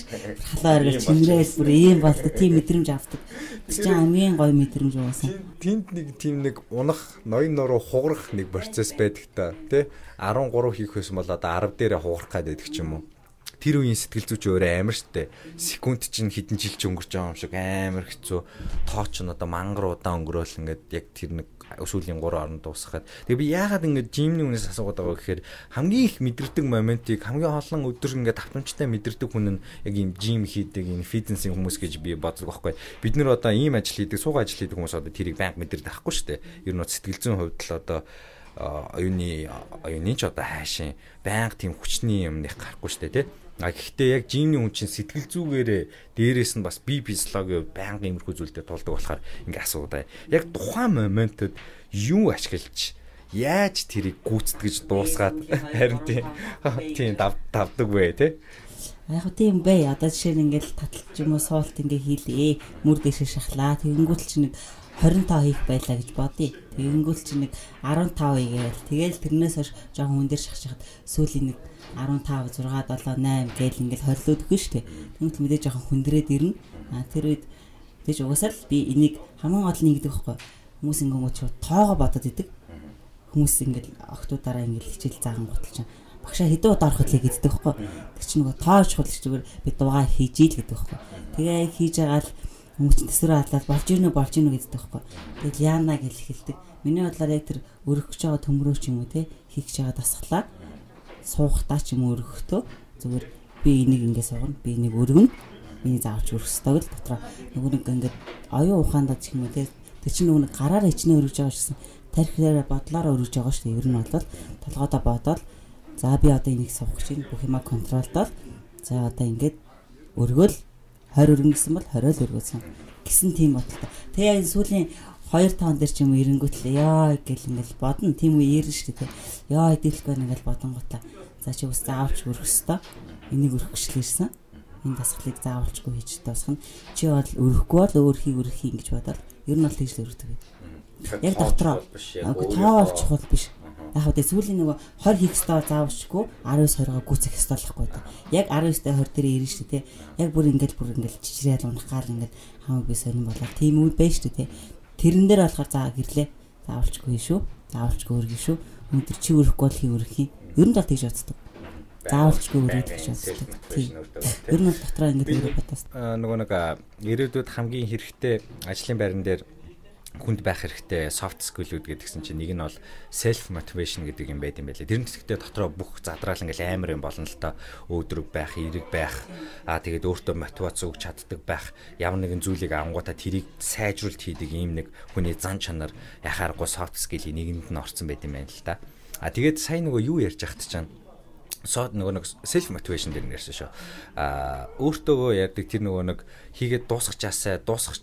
Speaker 2: халаа эргэл чимрээл бүр ийм болдог тийм мэдрэмж авдаг. Тэр чинь амийн гоё мэдрэмж уусан.
Speaker 1: Тэнд нэг тийм нэг унах ноён нуруу хугарах нэг процесс байдаг та тий 13 хийх байсан бол одоо 10 дээрээ хугарах гэдэг ч юм уу тэр үеийн сэтгэл зүйч өөрөө амар штэ. Секунд чинь хэдэн жил ч өнгөрч байгаа юм шиг амар хэцүү. Тооч нь одоо мангар удаан өнгөрөөл ингээд яг тэр нэг сүүлийн 3 орнд дуусгаад. Тэгээ би яагаад ингэж жимний үнээс асуугаад байгаа гэхээр хамгийн их мэдэрдэг моментийг хамгийн олон өдөр ингээд автомжтай мэдэрдэг хүн нь яг ийм жим хийдэг энэ фитнесийн хүмүүс гэж би боддог байхгүй. Бид нэр одоо ийм ажил хийдэг, суугаа ажил хийдэг хүмүүс одоо тэрийг банк мэдэрдэг байхгүй шүү дээ. Ер нь сэтгэл зүйн хувьд л одоо оюуны оюуны ч одоо хайшин банк тийм хүчний юмных гарахгүй шүү дээ тий. А гэхдээ яг жимний хүн чинь сэтгэл зүгээрээ дээрээс нь бас би физиологи байнга иймэрхүү зүйлдер тулдаг болохоор ингээ асуудаа. Яг тухайн моментод юу ашиглаж яаж тэрийг гүйцэтгэж дуусгаад *laughs* харин тийм *laughs* давдаг вэ те
Speaker 2: Яг тийм бай. Одоо жишээ нь ингээл таталж юм уу суулт ингээ хийлээ. Мөр дэше шахлаа. Тэгэнгүүт ч нэг 25 хийх байлаа гэж бодъё. Тэгэнгүүт ч нэг 15 хийгээл. Тэгэл тэрнээс хойш жоохон хүн дээр шахчихад сүүлийн нэг 15 6 7 8 гээл ингээл хорилоод өгнө шүү дээ. Тэгмэл мэдээж жоохон хүндрээд ирнэ. А тэр үед тэгж угаасаа л би энийг хамгийн гол нь ингэдэг байхгүй. Хүмүүс ингэнгүүт шууд тоогоо бодоод идэг. Хүмүүс ингээл октоудаараа ингээл хичээл заахан гутал чинь багшаа хэдэн удаа орох хэлээ гэддэг байхгүй. Тэг чи нөгөө тоож хул зүгээр би дуугаа хийж ийл гэдэг байхгүй. Тэгээ хийж байгаа л хүмүүс төсрөө хадлаад болж ийнө болж ийнө гэддэг байхгүй. Тэгэл яана гэж хэлдэг. Миний бодлоор яг тэр өрөх гэж байгаа төмрөө ч юм уу те хийх гэж байгаа дасглаа суухдаа ч юм өргөхдөө. Зүгээр би энийг ингэ суугна би энийг өргөнө. Миний заавч ёстой л дотроо. Нөгөө нэг ингэ оюун ухаандаа ч юм уу те. Тэр чинь нөгөө гараар ичнээ өргөж байгаа шсэн тархиараа бодлороо өргөж байгаа шүү дээ ер нь бол толгойдоо бодоод за би одоо энийг суух чинь бүх юма контролдоод за одоо ингээд өргөөл 20 өргөн гэсэн бол 20 л өргөөсөн. Гэсэн тийм бодолтой. Тэгээ энэ сүүлийн 2 тон дээр ч юм эренгүүтлээ яа гэл ингээл бодно. Тийм үе ярина шүү дээ. Яа идэлхгүй ингээл бодонготлаа за чи ус заавалч өрөх ёстой. Энийг өрөхгчлээ ирсэн. Энэ дасгалыг заавалчгүй хийж дуусгана. Чи бол өрөхгүй бол өөрхийг өрөхий гэж бодоод ер нь бол тэгж л өрөдөг. Яг дотроо. тоо бол чухал биш яг хөө сүүлийн нөгөө 20 хийх ёстой заавчгүй 19 20-аа гүцэх ёстой болохгүй да. Яг 19-тэй 20 дээр ирнэ шүү дээ. Яг бүр ингээл бүр ингээл чичрээд унах гал ингээл хамаг би сонирн болоо. Тийм үе байж шүү дээ. Тэрэн дээр болохоор за гэрлээ. Заавалчгүй шүү. Заавалчгүй өргөн шүү. Өнөөдөр чи өрөхгүй бол хий өрөх юм. Ер нь бол тэгж боддог. Заавалчгүй өрөөд гэж боддог. Тийм. Ер нь бол дотроо ингэж.
Speaker 1: Аа нөгөө нэг ирээдүйд хамгийн хэрэгтэй ажлын байран дээр хүнд байх хэрэгтэй soft skill-үүд гэдгсэн чинь нэг нь бол self motivation гэдэг юм байт юм байлээ. Тэр нь гэхдээ дотроо бүх задраал ингээл амар юм болно л та. Өөдрөг байх, эерэг байх, аа тэгээд өөртөө мотивац өгч чаддаг байх, ямар нэгэн зүйлийг ангуудаа тэрийг сайжруулалт хийдэг ийм нэг хүний зан чанар яхааргүй soft skill-ийн нэгэнд нь орсон байт юм байна л та. Аа тэгээд сайн нөгөө юу ярьж ахт чана сод нөгөө нэг self motivation дээр нэрсэн шүү. Аа өөртөөгөө ярьдаг тэр нөгөө нэг хийгээд дуусгачихаасаа дуусгах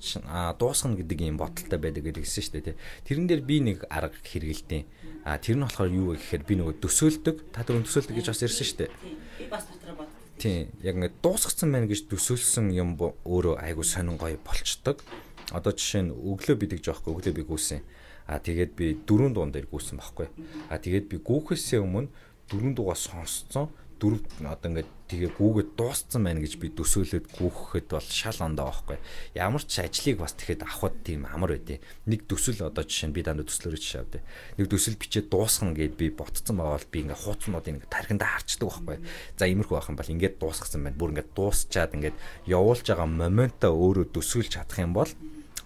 Speaker 1: дуусгана гэдэг юм бодолтой байдаг гэдгийгсэн шүү дээ. Тэрэн дээр би нэг арга хэрэгэлтийн. Аа тэр нь болохоор юу вэ гэхээр би нөгөө төсөөлдөг. Та түрүүн төсөөлдөг гэж бас ярьсан шүү дээ. Би бас дотроо бод. Тийм яг ингээд дуусгацсан байна гэж төсөөлсөн юм өөрөө айгу сонин гоё болчдөг. Одоо жишээ нь өглөө бидэг жоохгүй өглөө би гүйсэн. А тэгээд би дөрөв дуун дээр гүйсэн байхгүй. А тэгээд би гүүхээсээ өмнө дөрөв дугаар сонсцсон дөрөв одоо ингээд тэгээ гүүгээд дууссан байна гэж би төсөөлөд гүүхэхэд бол шал ондоо байхгүй. Ямар ч ажлыг бас тэгэхэд авахд тийм амар байдیں۔ Нэг төсөл одоо жишээ нь би дандаа төслөөрөө жишээ авдээ. Нэг төсөл бичээд дуусгана гэд би ботцсон байгаа бол би ингээд хууцнуудыг ингээд тархиндаа харчдаг байхгүй. За иймэрхүү байх юм бол ингээд дуусгасан байна. Бүр ингээд дуусчаад ингээд явуулж байгаа моментоо өөрөө төсөөлж чадах юм бол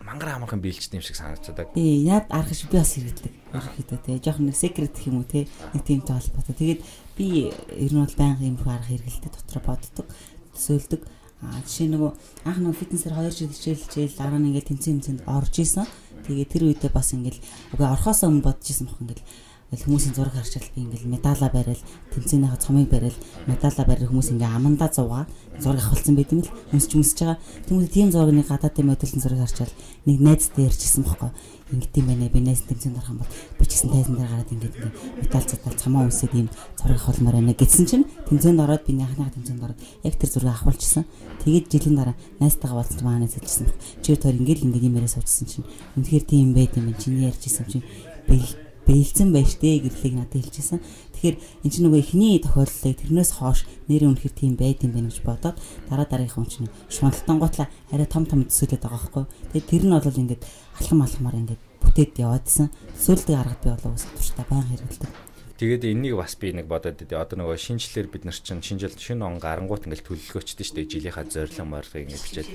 Speaker 1: мангар амархан биелчтэй юм шиг санагддаг.
Speaker 2: Тий, яад арах шиг би бас хэрэглэдэг. Арах хэвээр тий. Жохон нэг секрет гэх юм уу тий. Нэг тийм тоо холбоотой. Тэгээд би ер нь бол байнга юм арга хэрэглэдэг дотроо боддог, төсөөлдөг. Аа жишээ нөгөө анх нөгөө фитнесээр 2 жил хичээл хичээл дараа нь ингээд тэнцэн тэнцэнд орж исэн. Тэгээд тэр үедээ бас ингээд үгүй орхосоо өмнө бодож исэн бох ингээд Ингээл хүмүүсийн зураг харчаал би ингээл медаала барайл, тэмцээнийхээ цомыг барайл, медаала барайл хүмүүс ингээ амандаа зугаа зураг авахулсан байт юм л өмсч өмсөж байгаа. Тэмүүл тийм зургийн гадаадын модельын зураг харчаал нэг найзтай ярьчихсан бохоо. Ингээд юм байна. Би найз тэмцээнд орох юм бол би ч гэсэн тайзан дээр гараад ингээд ингээ медаль цатал цамаа өмсөд ийм зураг авахулмаар байна гэсэн чинь тэмцээнд ороод би анхныхаа тэмцээнд ороод яг тэр зургийг авахулчихсан. Тэгээд жилийн дараа найзтайгаа болцсон маанаас хэлчихсэн. Чи төр ингээд ингээд юм яриа суудсан чинь үнэхээр тийм байт юм чинь ярьжсэн чинь бэл бэлдсэн байж тээ гэрлийг надад хэлчихсэн. Тэгэхээр эн чинь нөгөө эхний тохиолдлыг тэрнээс хоош нэрээ үнэхэр тийм байд юм байна гэж бодоод дараа дараагийнхаа чинь шуналтан готлаа арай том том төсөөлөд байгаа байхгүй. Тэгээд тэр нь бол ингээд алхам алхамаар ингээд бүтээд яваадсэн. Төсөөлдөг арга би болоо ус турштай баян хэрэгэлдэг.
Speaker 1: Тэгээд энийг бас би нэг бодоод идэв. Одоо нөгөө шинжлэлээр бид нар чинь шинжил шинэ он гарангуут ингээл төлөвлөгөөчтэй шүү дээ. Жилийнхаа зорилго морыг ингээд бичээд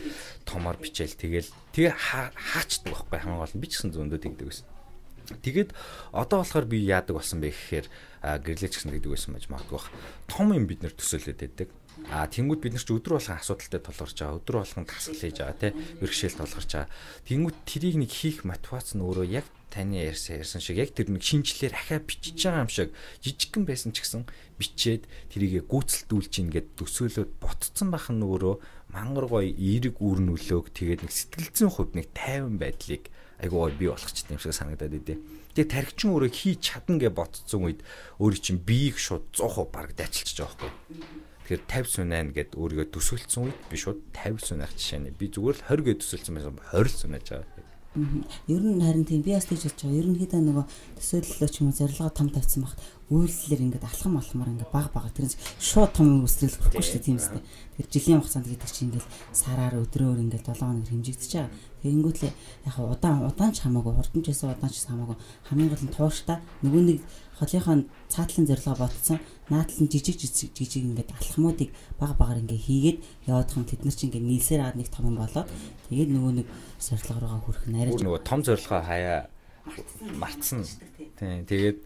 Speaker 1: томоор бичээл тэгэл тэгээ хаачдаг байхгүй хамгийн гол нь би ч гэсэн зөндөө тэгдэг байсан. Тэгээд одоо болохоор би яадаг болсон бэ гэхээр гэрлэж гисэн гэдэг байсан байж магадгүй. Том юм бид нэр төсөөлөд байдаг. А тэнгууд бид нар ч өдөр болгон асуудалтай тулгарч байгаа. Өдөр болгон тасгал хийж байгаа тий. Бэрхшээл тулгарч байгаа. Тэнгууд тэрийг нэг хийх мотивац нь өөрөө яг таны ярьсан ярьсан шиг яг тэр нэг шинжлэлээр ахаа бичиж байгаа юм шиг жижигхэн байсан ч гэсэн бичээд тэрийгэ гүйцэлдүүлж ингээд төсөөлөд ботцсон байх нь өөрөө мангар гоё эерэг үр нөлөөг тэгээд нэг сэтгэлзэн хувьд нэг тайван байдлыг айгуу бий болгочихсон юм шиг санагдаад идэв. Тэгээ тархичин өөрөө хийж чадна гэж ботцсон үед өөрийн чинь биеийг шууд 100% баг дайчилчих жоохгүй. Тэгэхээр 50 сунаа гэд өөрийгөө төсөөлсөн үед би шууд 50 сунаах жишээ нь би зүгээр л 20 гэж төсөөлсөн байсан 20 сунааж байгаа.
Speaker 2: Ер нь харин тийм би бас тийж болж байгаа. Ерөнхийдөө нөгөө төсөөллөө ч юм уу зорилгоо том тавьсан багт үйлслэр ингээд алхам алхмаар ингээд баг баг тэрнээс шууд том өсрөл хүрхгүй шүү дээ тийм үстэй. Тэгэхээр жилийн хугацаанд гэдэг чинь ингээд сараар өдрөөр ингээд 7 хоног хэмжигдэж байгаа. Тэгэнгүүтлээ яг удаан удаан ч хамаагүй хурдан ч байсан удаан ч хамаагүй хамгийн гол нь тууштай нөгөө нэг холынхоо цаатлын зорилгоо ботсон наадлан жижиг жижиг жижиг ингээд алхмуудыг баг багаар ингээд хийгээд яваадах юм тэд нар чинь ингээд нийлсээр аваад нэг том болоод тэгээд нөгөө нэг зорилго руугаа хүрэх нь арай
Speaker 1: нөгөө том зорилгоо хаяа мартсан. Тийм тэгээд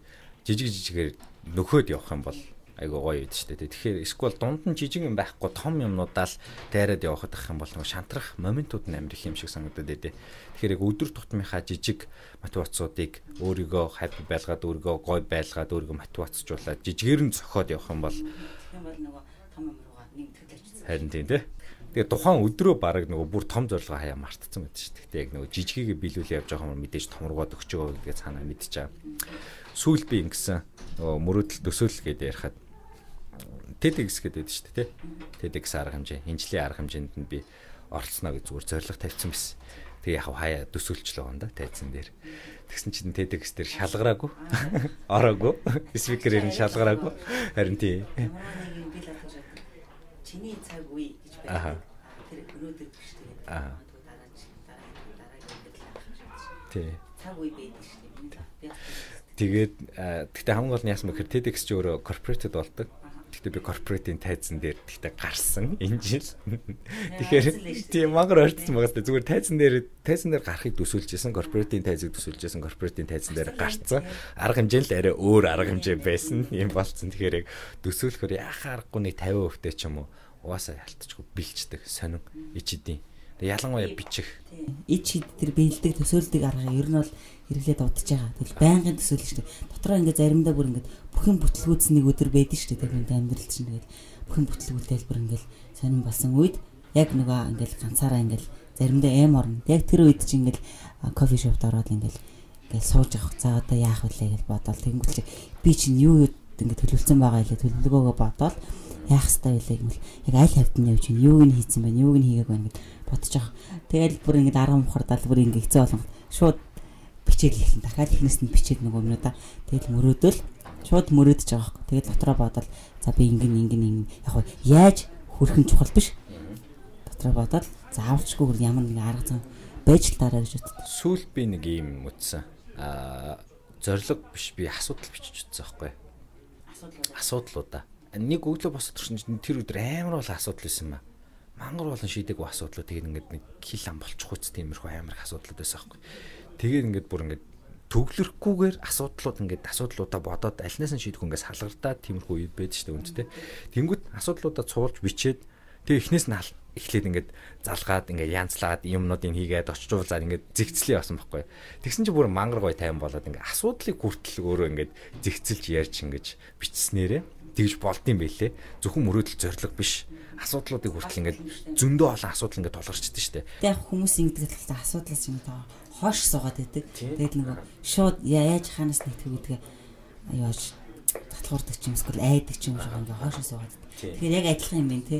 Speaker 1: жижиг жижигээр нөхөд явах юм бол айгуу гоё байд штэ. Тэгэхээр эсвэл дунд нь жижиг юм байхгүй том юмнуудаа л дайраад явахад ах юм бол нөгөө шантрах моментууд нь амар их юм шиг санагдаад байдэ. Тэгэхээр яг өдөр тутмынхаа жижиг мотивацуудыг өөрийгөө хайп байлгаад өөрийгөө гоё байлгаад өөрийгөө мотивацжуулаад жижигээр нь зохиод явах юм бол юм бол нөгөө том юм руугаа нэг төлөвлөж. Харин тийм тий. Тэгээ тухайн өдрөө баг нөгөө бүр том зорилгоо хаяа мартцсан байдаг шүү дээ. Гэтэ яг нөгөө жижигийг биелүүлээ явж байгаа юм мэдээж томргоод өгчөө гэдгээ цаанаа мэдчихэе сүүл би ингэсэн нөгөө мөрөөдөл төсөөлөл гэдээ ярихад TEDx гэдэг байдаг шүү дээ тий. TEDx арга хэмжээ, хинжлийн арга хэмжээнд нь би оролцсноо гэж зүгээр зориг тавьсан байсан. Тэгээ яг хаяа төсөөлчлөө юм да тайзан дээр. Тэгсэн чинь TEDx дээр шалгараагүй. Ороогүй. Спикерээр нь шалгараагүй. Харин тий. Чиний цаг үе гэж байна. Тэр өнөөдөр биш тэгээд дараа Тий. Цаг үе байдаг. Тэгээд тэгтээ хамгийн гол нь яасан бэхээр TEDx ч өөрөө corporate болдог. Тэгтээ би corporate-ийн тайзан дээр тэгтээ гарсан энэ жил. Тэгэхээр тийм мангар ойртсон байгаас зүгээр тайзан дээр тайзан дээр гарахыг төсөөлжсэн corporate-ийн тайзыг төсөөлжсэн corporate-ийн тайзан дээр гарцсан. Арга хэмжээ л арай өөр арга хэмжээ байсан юм болцсон. Тэгэхээр яг төсөөлөхөр яхаа аргагүй нэг 50% ч юм уу угаасаа ялтчихгүй бэлчдэг сонин ичидийн Тэгээ ялангуяа бичих.
Speaker 2: Ич хид тэр биелдэг төсөөлдөг арга ер нь бол хэрэглээд удаж байгаа. Тэгэл байнгын төсөөлж штэ. Дотроо ингээ заримдаа бүр ингээ бүхэн бүтлгүүц нэг өдөр байдаг штэ. Хүн амьдрал чинь тэгэл бүхэн бүтлгүүтэл бүр ингээл сонирн болсон үед яг нөгөө ингээл ганцаараа ингээл заримдаа эм орно. Яг тэр үед чинь ингээл кофе шопд ороод ингээл ингээл сууж авах. За одоо яах вэ гэж бодоод тэнгуүтлээ би чинь юу ингээд төлөвлөсөн байгаа илээ төлөвлөгөөгөө бодоод яах ёстой вэ гэмэл яг аль хавьд нь явж гин юуг нь хийцэн байна юуг нь хийгээг байна гэд бодож байгаа. Тэгэл бүр ингээд 10 мухардал бүр ингээд хэцүү болгоо. Шууд бичээл эхлэн дахиад эхнээс нь бичээд нөгөө юм да. Тэгэл мөрөөдөл шууд мөрөөдөж байгаа хөөх. Тэгэл дотроо бодоод за би ингэн ингэн ингэн яг яаж хөрөх нь чухал биш. Дотроо бодоод заавчгүй ямар нэг арга зам байж л дараа гэж боддог.
Speaker 1: Сүүл би нэг юм утсан. Аа зориг биш би асуудал бичиж утсан байхгүй. Асуудлуудаа. Нэг өглөө босоод төрсөн тэр өдөр амар бол асуудал байсан ба мангар болон шийдэггүй асуудлууд тэгээд ингээд нэг хил ам болчих үст тиймэрхүү амар их асуудлууд байсан аахгүй. Тэгээд ингээд бүр ингээд төвлөрөхгүйгээр асуудлууд ингээд асуудлуудаа бодоод альнаас нь шийдэх үнгээс халгардаад тиймэрхүү үед байдаг шүү дээ үндтэй. Тэнгүүт асуудлуудаа цуулж бичээд тэгээ эхнээс нь эхлээд ингээд залгаад ингээд янзлаад юмнуудыг хийгээд очжуулаад ингээд зэгцлээ басан байхгүй. Тэгсэн чинь бүр мангар гой тайван болоод ингээд асуудлыг хүртэл өөрөө ингээд зэгцэлж ярьж ингэж бичснээрээ тэгж болдсон байлээ. Зөвхөн мөрөөдөл зориг биш асуудлуудыг хүртэл ингээд зөндөө олон асуудал ингээд толгарчдээ штэ.
Speaker 2: Тэг яг хүмүүс ингэдэг л асуудлаас юм таа хоош суугаад байдаг. Тэгээд нөгөө шууд яаж ханаас нэгтгэв гэдгээ аяаж татхуурдаг ч юм эсвэл айдаг ч юм шиг ингээд хоош суугаад. Тэгэхээр яг адилхан юм байна те.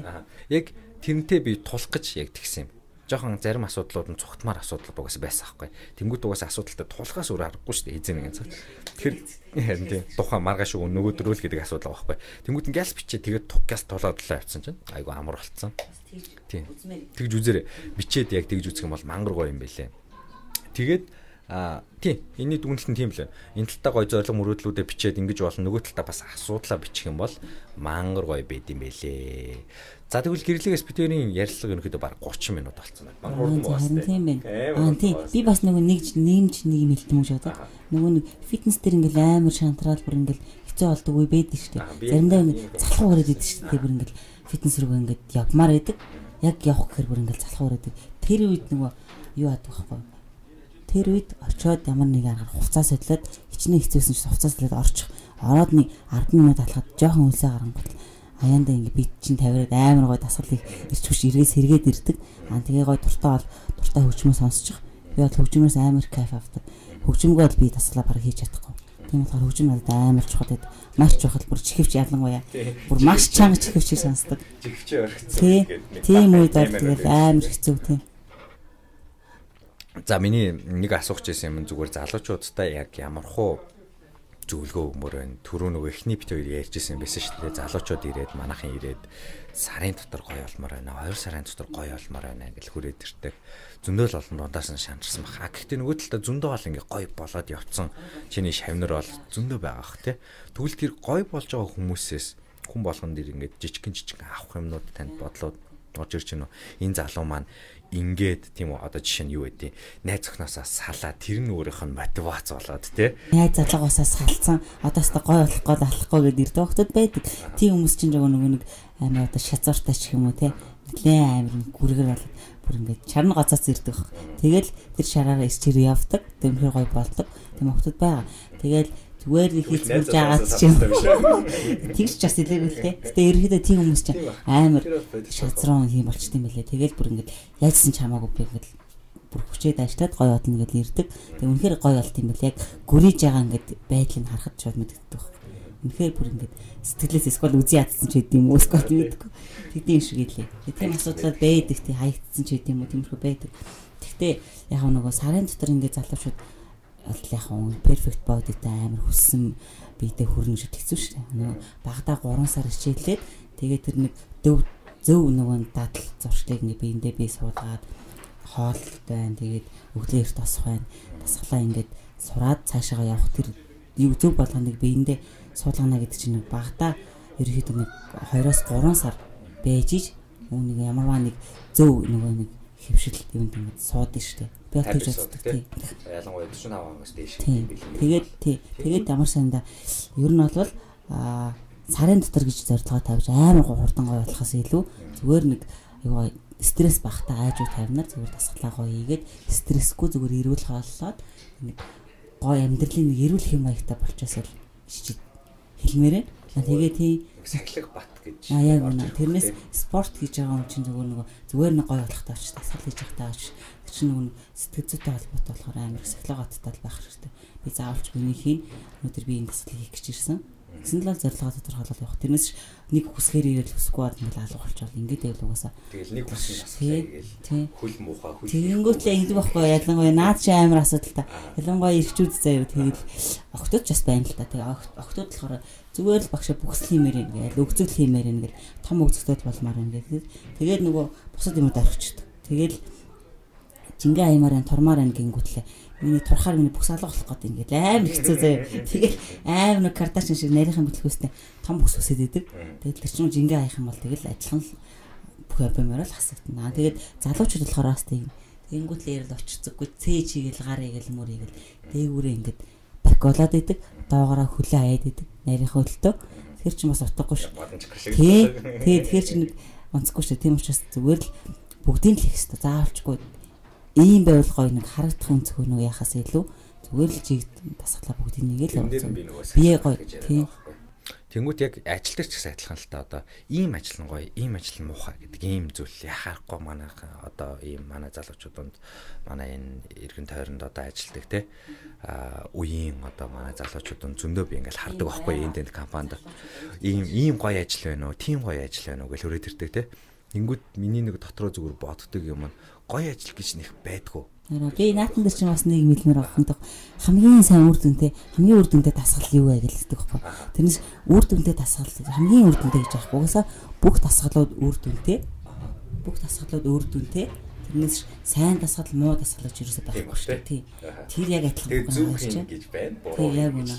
Speaker 1: Яг тэрнтэй би тулах гэж яг тэгсэн юм жоохон зарим асуудлууд нь цугтмаар асуудал угаас байсан байхгүй. Тэнгүүд угаас асуудалтай тулахаас өөр аргагүй шүү дээ эзэн нэгэн цаг. Тэгэхээр харин тийм тухайн маргааш өгөө нөгөөдрөл гэдэг асуудал байгаа байхгүй. Тэнгүүд ингээл бичээ тэгээд туггаас тулаад л авчихсан чинь айгу амар болцсон. Тийм. Тэгж үзээрэй. Бичээд яг тэгж үзэх юм бол мангар гоё юм байлээ. Тэгээд Аа тийм энэний дүгнэлт нь тийм л. Энэ талтаа гой зориг мөрөөдлүүдэд бичээд ингэж болно. Нөгөө талтаа бас асуудлаа бичих юм бол мангар гой байд юм бэлээ. За тэгвэл гэрлэгээс битэрийн ярилцлага ерөнхийдөө баг 30 минут болцсон байна. Мангар урдан
Speaker 2: бас тийм байна. Аа тийм би бас нөгөө нэг нэмж нэг юм хэлдэг юм шиг одоо. Нөгөө нэг фитнес дээр ингээл амар шантраал бүр ингээл хэцүү болдог үе байдаг шүү дээ. Заримдаа ингээд залхуу гараад идэв шүү дээ. Бүр ингээл фитнес рүү ингээд явмаар байдаг. Яг явах гэхээр бүр ингээл залхуу гараад. Тэр үед нөгөө юу аадаг байхгүй Тэр үед очиод ямар нэг аргаар хуцаа содлоод хичнээн хэцүүсэн чинь хуцаа содлоод орчих. Ороод нэг 10 минут алхаад жоохон үлсээ гарангуут аяанда ингээ бит чин тавираад амар гой дасгалыг ирч хүч эргээс сэргээд ирдэг. Аа тэгээ гой дуртай бол дуртай хөгжмөө сонсчих. Би бол хөгжмөөс амар кайф авдаг. Хөгжмөгөө бол би дасгалаа бараг хийж чадахгүй. Тийм болохоор хөгжим надад амар чухал гэдэг. Маш чухал бүр чихвч ялангуяа. Бүр маш чанга чихвчийг сонсдог.
Speaker 1: Чихвчээ орхицсан
Speaker 2: гэдэг. Тийм үед бол тэгэл амар хэцүү тийм.
Speaker 1: За миний нэг асуух гэсэн юм зүгээр залуучуудтай яг ямар хуу зөвлөгөө өгмөр байна. Түрүү нөгөө эхний бит хоёр ярьжсэн юм байсан шүү дээ. Залуучууд ирээд манайхан ирээд сарын дотор гоё олмоор байна. 2 сарын дотор гоё олмоор байна гэж хүрээд ирдэг. Зөндөл олон дундаас нь шанарсан баха. Гэхдээ нөгөө талдаа зөндөө бол ингээ гоё болоод явцсан. Чиний шавнар бол зөндөө байгаа х тий. Тэгвэл тэр гоё болж байгаа хүмүүсээс хүн болгон дэр ингээ жижигэн жижигэн авах юмнууд танд бодлоод орж ирж уу? Энэ залуу маань ингээд тийм үү? Одоо жишээ нь юу гэдэг? Найз охноосоо салаа тэр нь өөрийнх нь мотивац болоод тий
Speaker 2: найз залуугаасаа салцсан одоо ч гой болох гол алахгүй гэдэг ирдэг хөлтөд байдаг. Тийм хүмүүс чинь нөгөө нэг амар одоо шазууртай ч юм уу тий нэлээ амар гүргэр болоод бүр ингээд чарна гоцоос ирдэг баг тэгэл тэр шараараа ичээр явдаг. Тэмхэр гой болдог. Тийм хөлтөд байгаа. Тэгэл зүгээр нэг хийцгүүлж агаад чинь тэгж ч бас илээгүй л те. Гэтэ ерөөдөө тийм хүмүүс чинь амар шазрон юм болчт юм билэ. Тэгэл бүр ингээд яажсан ч хамаагүй би ингээд бүр хүчээд ажиллаад гоё одно гэж ирдэг. Тэг үнэхээр гоё болт юм бэл яг гүрийж байгаа ингээд байдлыг харахад шууд мэддэг. Үнэхээр бүр ингээд сэтгэлээс эсвэл үзий ядсан ч гэдэм үү эсвэл мэддэггүй. Тэгдэм шиг илээ. Тийм асуудлууд байдаг тий хаягдсан ч гэдэм үү тиймэрхүү байдаг. Гэхдээ яг нөгөө сарын дотор ингээд залуучууд бол яг хүн перфект бодитай амар хүссэн биедээ хүрнэ шүү хэцүү шүү дээ. Нөгөө багада 3 сар хичээлээд тэгээд тэр нэг дөв зөв нөгөө дадал зуршлыг ингээ биендээ бий суулгаад хоол байна. Тэгээд өглөө эрт тосох байна. Тасглаа ингээд сураад цаашаа явах тэр юу зөв болгоныг биендээ суулгана гэдэг чинь багада ерөөхдөө нэг 2-оос 3 сар байж иж үүнийг ямарваа нэг зөв нөгөө нэг хөвшил юмд ингээд суудсан шүү дээ. Би тэгж боддог тийм.
Speaker 1: Ялангуяа 45 оноос дээш
Speaker 2: юм билээ. Тэгээд тий. Тэгээд ямар санда ер нь бол аа сарын дотор гэж зорилгоо тавьж амар хурдан гой болохоос илүү зүгээр нэг аюу стресс багтаа айжуу тавинаар зүгээр тасглаа гоё ийгээд стрессгүй зүгээр эрүүл хооллоод нэг гоё амьдралын нэг эрүүл хэм маягтай болчоос л шижид хэлмээрээ. Тэгээ тий
Speaker 1: сахилах бат гэж.
Speaker 2: А яг үнэ. Тэрнээс спорт хийж байгаа юм чинь зүгээр нэг зүгээр нэг гоё болох тааш дасгал хийж явах тааш. Тэр чинь нэг сэтгэл зүйтэй холбоотой болохоор амар психологооттой байх хэрэгтэй. Би заавалч гүнийхийг өнөөдөр би энэ дасгалыг хийх гэж ирсэн. Гэсэн л зорилгоо тодорхойлол явах. Тэрнээс нэг хүсгээр ирэл хүсэхгүй бол ингээл алга болчихвол ингээд байл угаасаа.
Speaker 1: Тэгэл нэг хүсний асуулаа хөл муухай хөл.
Speaker 2: Тэгэнгүүтлээ ингэдэг байхгүй ялангуяа наад чи амар асуудал та. Ялангуяа ирчүүд заяа тэгэл октод ч бас байна л та. Тэгээ октод болохоор зүгээр л багшаа бүхсэл хиймээр ингээл өгцөл хиймээр ингээл том өгцөлтөд болмаар ингээл тэгээд нөгөө бусад юмуд орчихдог. Тэгэл жингээ аймаар ан турмаар ан гингүүтлээ миний турхаар миний бүкс алга болох гэдэг ингээд амар хэцүү заяа. Тэгээд амар нэг карташин шиг нарийнхан бүтлгүүстэй том бүкс үсээд идэг. Тэгээд тэр чинь жингээ хаях юм бол тэгэл ажиллан бүх обимоор л хасагдана. Тэгээд залуучууд болохоор бас тийм Тэнгүүтлээ ярил очицгүй цээ чигээл гар игээл мөр игээл дээгүүрээ ингээд бак болоод идэг доогоороо хүлээ хаяад идэг нарийнхаа хөлтөө тэр чинь бас утгагүй шүү. Тий. Тэгээ тэгэхээр чи нэг онцгүй шүү. Тийм учраас зүгээр л бүгдийг л хийх хэрэгтэй. Заавалчгүй ийм байвал гоё нэг харагдах юм зөвхөн үү яхаас илүү зүгээр л жиг тасглаа бүгдийг нэг л бие гоё тий.
Speaker 1: Тэнгүүт яг ажил дээр ч гэсэн адилхан л та. Одоо ийм ажил нь гоё, ийм ажил нь муухай гэдэг ийм зүйл яхахгүй манай одоо ийм манай залуучуудад манай энэ эргэн тойронд одоо ажилдаг те. А үеийн одоо манай залуучуудын зөндөө би ингээл хардаг байхгүй энд энд компанид. Ийм ийм гоё ажил байна уу, тийм гоё ажил байна уу? гэж хөрөөд ирдэг те. Тэнгүүт миний нэг дотроо зүгээр боддог юм нь гоё ажил гэж нэх байдгүй
Speaker 2: Би наатан дээр чинь бас нэг мэлмэр авах хамгийн сайн үр дүнтэй хамгийн үр дүнтэй дасгал юу вэ гэж хэлдэг байхгүй. Тэрнээс үр дүнтэй дасгал хамгийн үр дүнтэй гэж аахгүй. Угаасаа бүх дасгалууд үр дүнтэй. Бүх дасгалууд үр дүнтэй. Тэрнээс сайн дасгал муу дасгал гэж юусоо байхгүй шүү дээ. Тий. Тэр яг адилхан
Speaker 1: зөв хийн гэж байна. Буруу
Speaker 2: яг үнэ.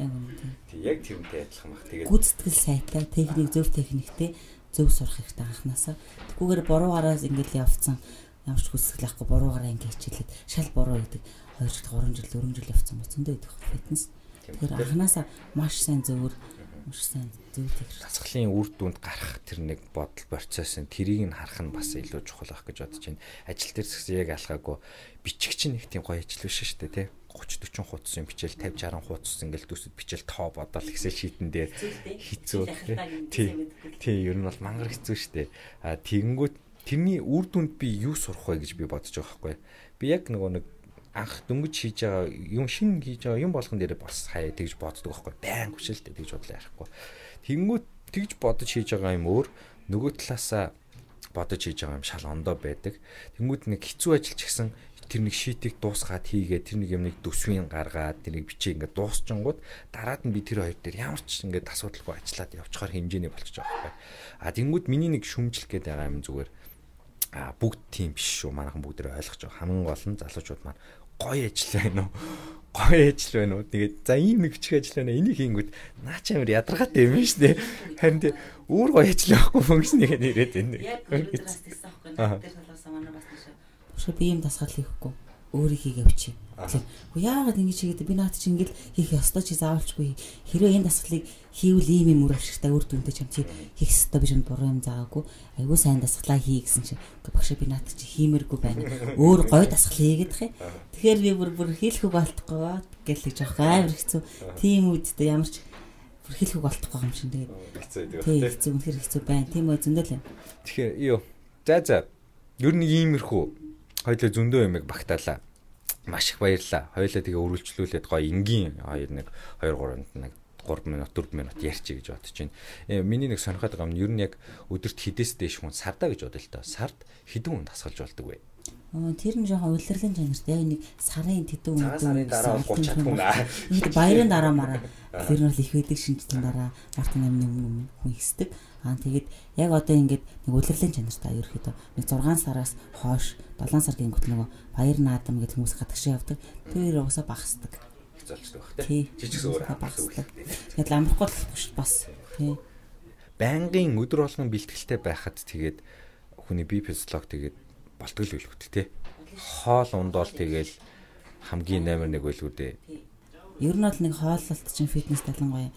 Speaker 1: байгаа тий.
Speaker 2: Яг
Speaker 1: тэрнтэй адилхан баг. Тэгээд
Speaker 2: Гүйцэтгэл сайтай, техник зөв техниктэй зөв сурах хэрэгтэй анханасаа. Тэггүйгээр буруугаараас ингээд явцсан ямар ч хүсэл авахгүй буруугаараа ингээд хичээлээд шал буруу гэдэг 2 жил 3 жил 4 жил явцсан бол зөндөө идэх фитнес. Тэгэхээр анханасаа маш сайн зөвөр маш сайн зөв техник
Speaker 1: дасгалын үр дүнд гарах тэр нэг бодол процесс нь тэрийг нь харах нь бас илүү чухал байх гэж бодож байна. Ажил дээр згс яг алхаагүй бичих чинь нэг тийм гоё ажил биш шүү дээ тий. 30 40 хуудас юм бичээл 50 60 хуудас ингээл төсөд бичээл тоо бодоол Excel sheet-эн дээр хэцүү тий. Тий ер нь бол мангар хэцүү шүү дээ. А тэгэнгүүт тэрний үр дүнд би юу сурах вэ гэж би бодож байгаа байхгүй. Би яг нөгөө нэг анх дөнгөж хийж байгаа юм шин хийж байгаа юм болгон дээр бас хаяа тэгж боддог байхгүй. Баян хүчэлтэй тэгж бодлоо ярихгүй. Тэнгүүт тэгж бодож хийж байгаа юм өөр нөгөө талаасаа бодож хийж байгаа юм шал ондоо байдаг. Тэнгүүд нэг хэцүү ажил ч гэсэн тэр нэг шийтийг дуусгаад хийгээд тэр нэг юмыг төсвийн гаргаад тэр нэг бичээ ингээд дуусчингууд дараад нь би тэр хоёр дээр ямар ч ингээд асуудалгүй ажиллаад явчихаар хэмжээний болчихж байгаа байхгүй. А тэнгүүд миний нэг шүмжлэх гээд байгаа юм зүгээр а бүгд тийм биш шүү. Манайхан бүгд тэрэ ойлгож байгаа. Хамгийн гол нь залуучууд маань гоё ажил байна уу? *laughs* Гоё ажил байна уу? Тэгээд за ийм нэг бичих ажил байна. Энийг хийнгүүт наа чи амар ядаргаатай юм биш үү? Харин тий өөр гоё ажил байхгүй нэг нэрэд байна.
Speaker 2: Яг өнөөдрөөс тэгсэн аахгүй наад дээр толгоосоо манай бас нэшээ. Бушаа би юм дасгал хийхгүй өөрөө хийгээ Тэгэхээр үгүй яагаад ингэж хийгээд би наад чи ингээл хийх ёстой чи заавалчгүй хэрвээ энэ дасгалыг хийвэл ийм юм үр авшигтай үр дүнтэй ч юм чи хийх ёстой биш юм буруу юм заагаагүй айгүй сайн дасгалаа хий гэсэн чи багшаа би наад чи хиймэргүй байна. Өөр гоё дасгал хийгээд хэ. Тэгэхээр би бүр бүр хийлэхгүй болтгоо гэл гэж авах амар хэцүү. Тийм үедээ ямар ч бүр хийлэхгүй болтгоо юм шин тэгээд тий хэцүү үнэхээр хэцүү байна. Тийм үү зөндөл юм.
Speaker 1: Тэгэхээр юу. За за. Ер нь иймэрхүү хоёлоо зөндөө юмэг багтаалаа. Маш их баярлаа. Хоёлоо тэгээ өргөлжлүүлээд гоё энгийн хоёр нэг 2 3-нд нэг 3 минут 4 минут ярьчих гэж бодож байна. Э, миний нэг сонирхоод байгаа нь ер нь яг өдөрт хідээс дээш хүн сардаа гэж бодъё л доо. Сард хэдэн хүн тасгалж болдог вэ?
Speaker 2: Тэр нь жоохон улирлын чанарт яг нэг сарын тэдэн
Speaker 1: Цагаан сарын дараа бол 30 чадгүй *laughs* наа.
Speaker 2: Ингээд баярын дараа мараа тэр нь бол их байдаг шинжтэн дараа мартин амны өмнө хүн ихсдэг. Аа тэгээд яг одоо ингээд нэг улирлын чанартай ерөөхдөө нэг 6 сараас хойш 7 сар гингүүт нөгөө баяр наадам гэдэг хүмүүс гадагш явдаг. Тэр уусаа багасдаг.
Speaker 1: Хэцүүлчдэг баг
Speaker 2: Тий.
Speaker 1: тий. Жижиг зөөр
Speaker 2: багасдаг. Тэгээд ламрахгүй л биш бас. Тий.
Speaker 1: байнгын өдөр болгон бэлтгэлтэй байхад тэгээд хүний бие физиолог тэгээд болтгол үлгүүт те. Хоол ундоол тэгээд хамгийн номер 1 байлгүй дээ.
Speaker 2: Ер нь бол нэг хооллолт чинь фитнес талангуй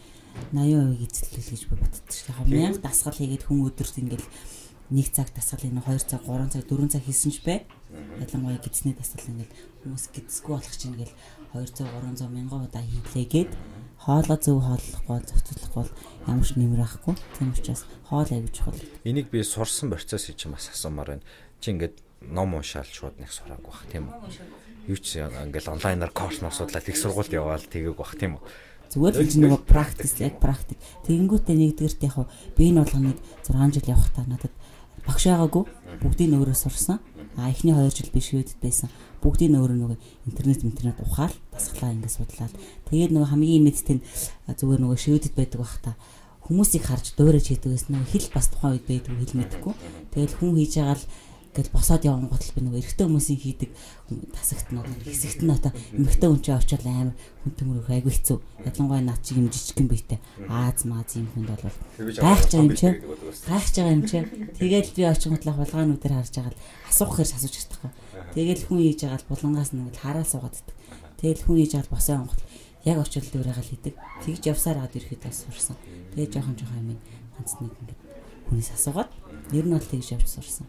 Speaker 2: 80% эзэлэл гэж би боддог шүү дээ. Мянга дасгал хийгээд хүн өдөрт ингээл нэг цаг дасгал энэ 2 цаг 3 цаг 4 цаг хийсэн ч бай. Ялангуяа гидсний дасгал ингээл хүмүүс гидсгүй болох чинь ингээл 200 300 мянган удаа хийлээгээд хоолоо зөв хооллохгүй зөвцөлөхгүй бол ямар ч нэмэр авахгүй. Тийм учраас хоол аягүй чухал.
Speaker 1: Энийг би сурсан процесс хийж бас асуумаар байна. Чи ингээд ном уншаал шууд нэг сураагүй бах тийм үү? Юу ч ингээл онлайнаар коурс марсуудлаад их сургуульд яваал тэгээг бах тийм үү?
Speaker 2: Зүгээр л нөгөө практис яг практик. Тэгэнгүүтээ нэгдүгээрт яг би энэ болгоныг 6 жил явах та надад багш байгаагүй бүгдийг нь өөрөө сурсан. А эхний 2 жил би шведэд байсан. Бүгдийг нь өөрөө нөгөө интернет интернет ухаал дасглаа ингээд судлаад. Тэгээд нөгөө хамгийн нийттэй нь зүгээр нөгөө шведэд байдаг бах та хүмүүсийг харж дуурайж хийдэг гэсэн нөгөө хэл бас тухайн үед байдаг хэл мэдэхгүй. Тэгэл хүн хийж байгаа л гэл босоод явсан гот би нөгөө эрэгтэй хүмүүсийн хийдэг тасагтнууд хэсэгт нь одоо эмэгтэй хүн чинь очиод амар хүн төмөрөх айгүй хэцүү. Ялангуяа над чиг юм жижигхэн биетэй Ааз мааз юм хүнд бол гайхаж байгаа юм чи гайхаж байгаа юм чи тэгээд би очинготлах булгаануудаар харж байгаа л асуух хэрэг асууж чадахгүй. Тэгээд хүн хийж байгаа л булангаас нь ингээл хараа суугаад иддэг. Тэгээд хүн хийж байгаа л босоо онгот яг очиод дүүрэгаал хийдэг. Тэгж явсаар аваад ирэхэд бас сурсан. Тэгээд жоохон жоохон юм ганц нэг ингээд хүнээс асуугаад ер нь бол тэгж явж сурсан.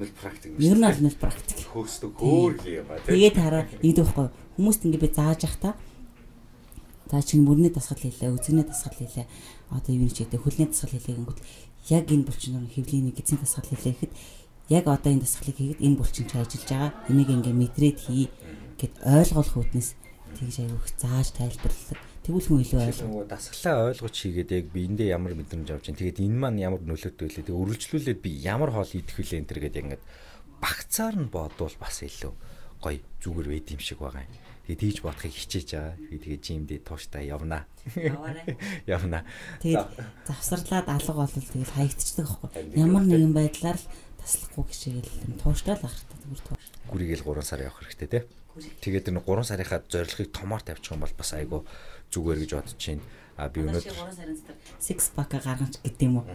Speaker 1: Нэл практик.
Speaker 2: Ер нь бол нэг практик.
Speaker 1: хөөсдөг хөөр хийе ба тийм.
Speaker 2: Тэгээд хараа ингэдэг байхгүй? Хүмүүст ингэ би зааж ах та. За чинь мөрний дасгал хийлээ, үзэгний дасгал хийлээ. Одоо юу ч гэдэг хөлний дасгал хийлээ гингүүд яг энэ булчин хэвлийн эцсийн дасгал хийлээ гэхэд яг одоо энэ дасгалыг хийгээд энэ булчин чи ажиллаж байгаа. Энийг ингээ мэдрээд хий гэд ойлгох үүднээс тэгж аяух зааж тайлбарлаг. Тэгвэл хүн илүү ойлгоо.
Speaker 1: Нөгөө дасгалаа ойлгож хийгээд яг би эндээ ямар мэдрэмж авч чинь тэгээд энэ маань ямар нөлөөтэй вэ? Тэгээд үргэлжлүүлээд би ямар хоол идэх вүлээ энэ төр гэдэг ингээд багцаар нь бодвол бас илүү гоё зүгээр байд юм шиг байгаа юм. Тэгээд тийж бодохыг хичээж байгаа. Тэгээд жимдээ тууштай явнаа. *laughs* Явнаа.
Speaker 2: Тэгээд завсарлаад алга болвол тэгэл хаягдчихдаг байхгүй. Ямар нэгэн байдлаар л таслахгүй гişээгэл тууштай л ахартай зүгээр тууш.
Speaker 1: Гүрийгэл 3 сар явах хэрэгтэй тий. Тэгээд энэ 3 сарынхаа зорилгыг томоор тавьчих юм бол бас айгүй зүгээр гэж бодож байна. А би өнөөдөр
Speaker 2: 3 сарын дотор 6 pack гаргаж гэдэг юм уу?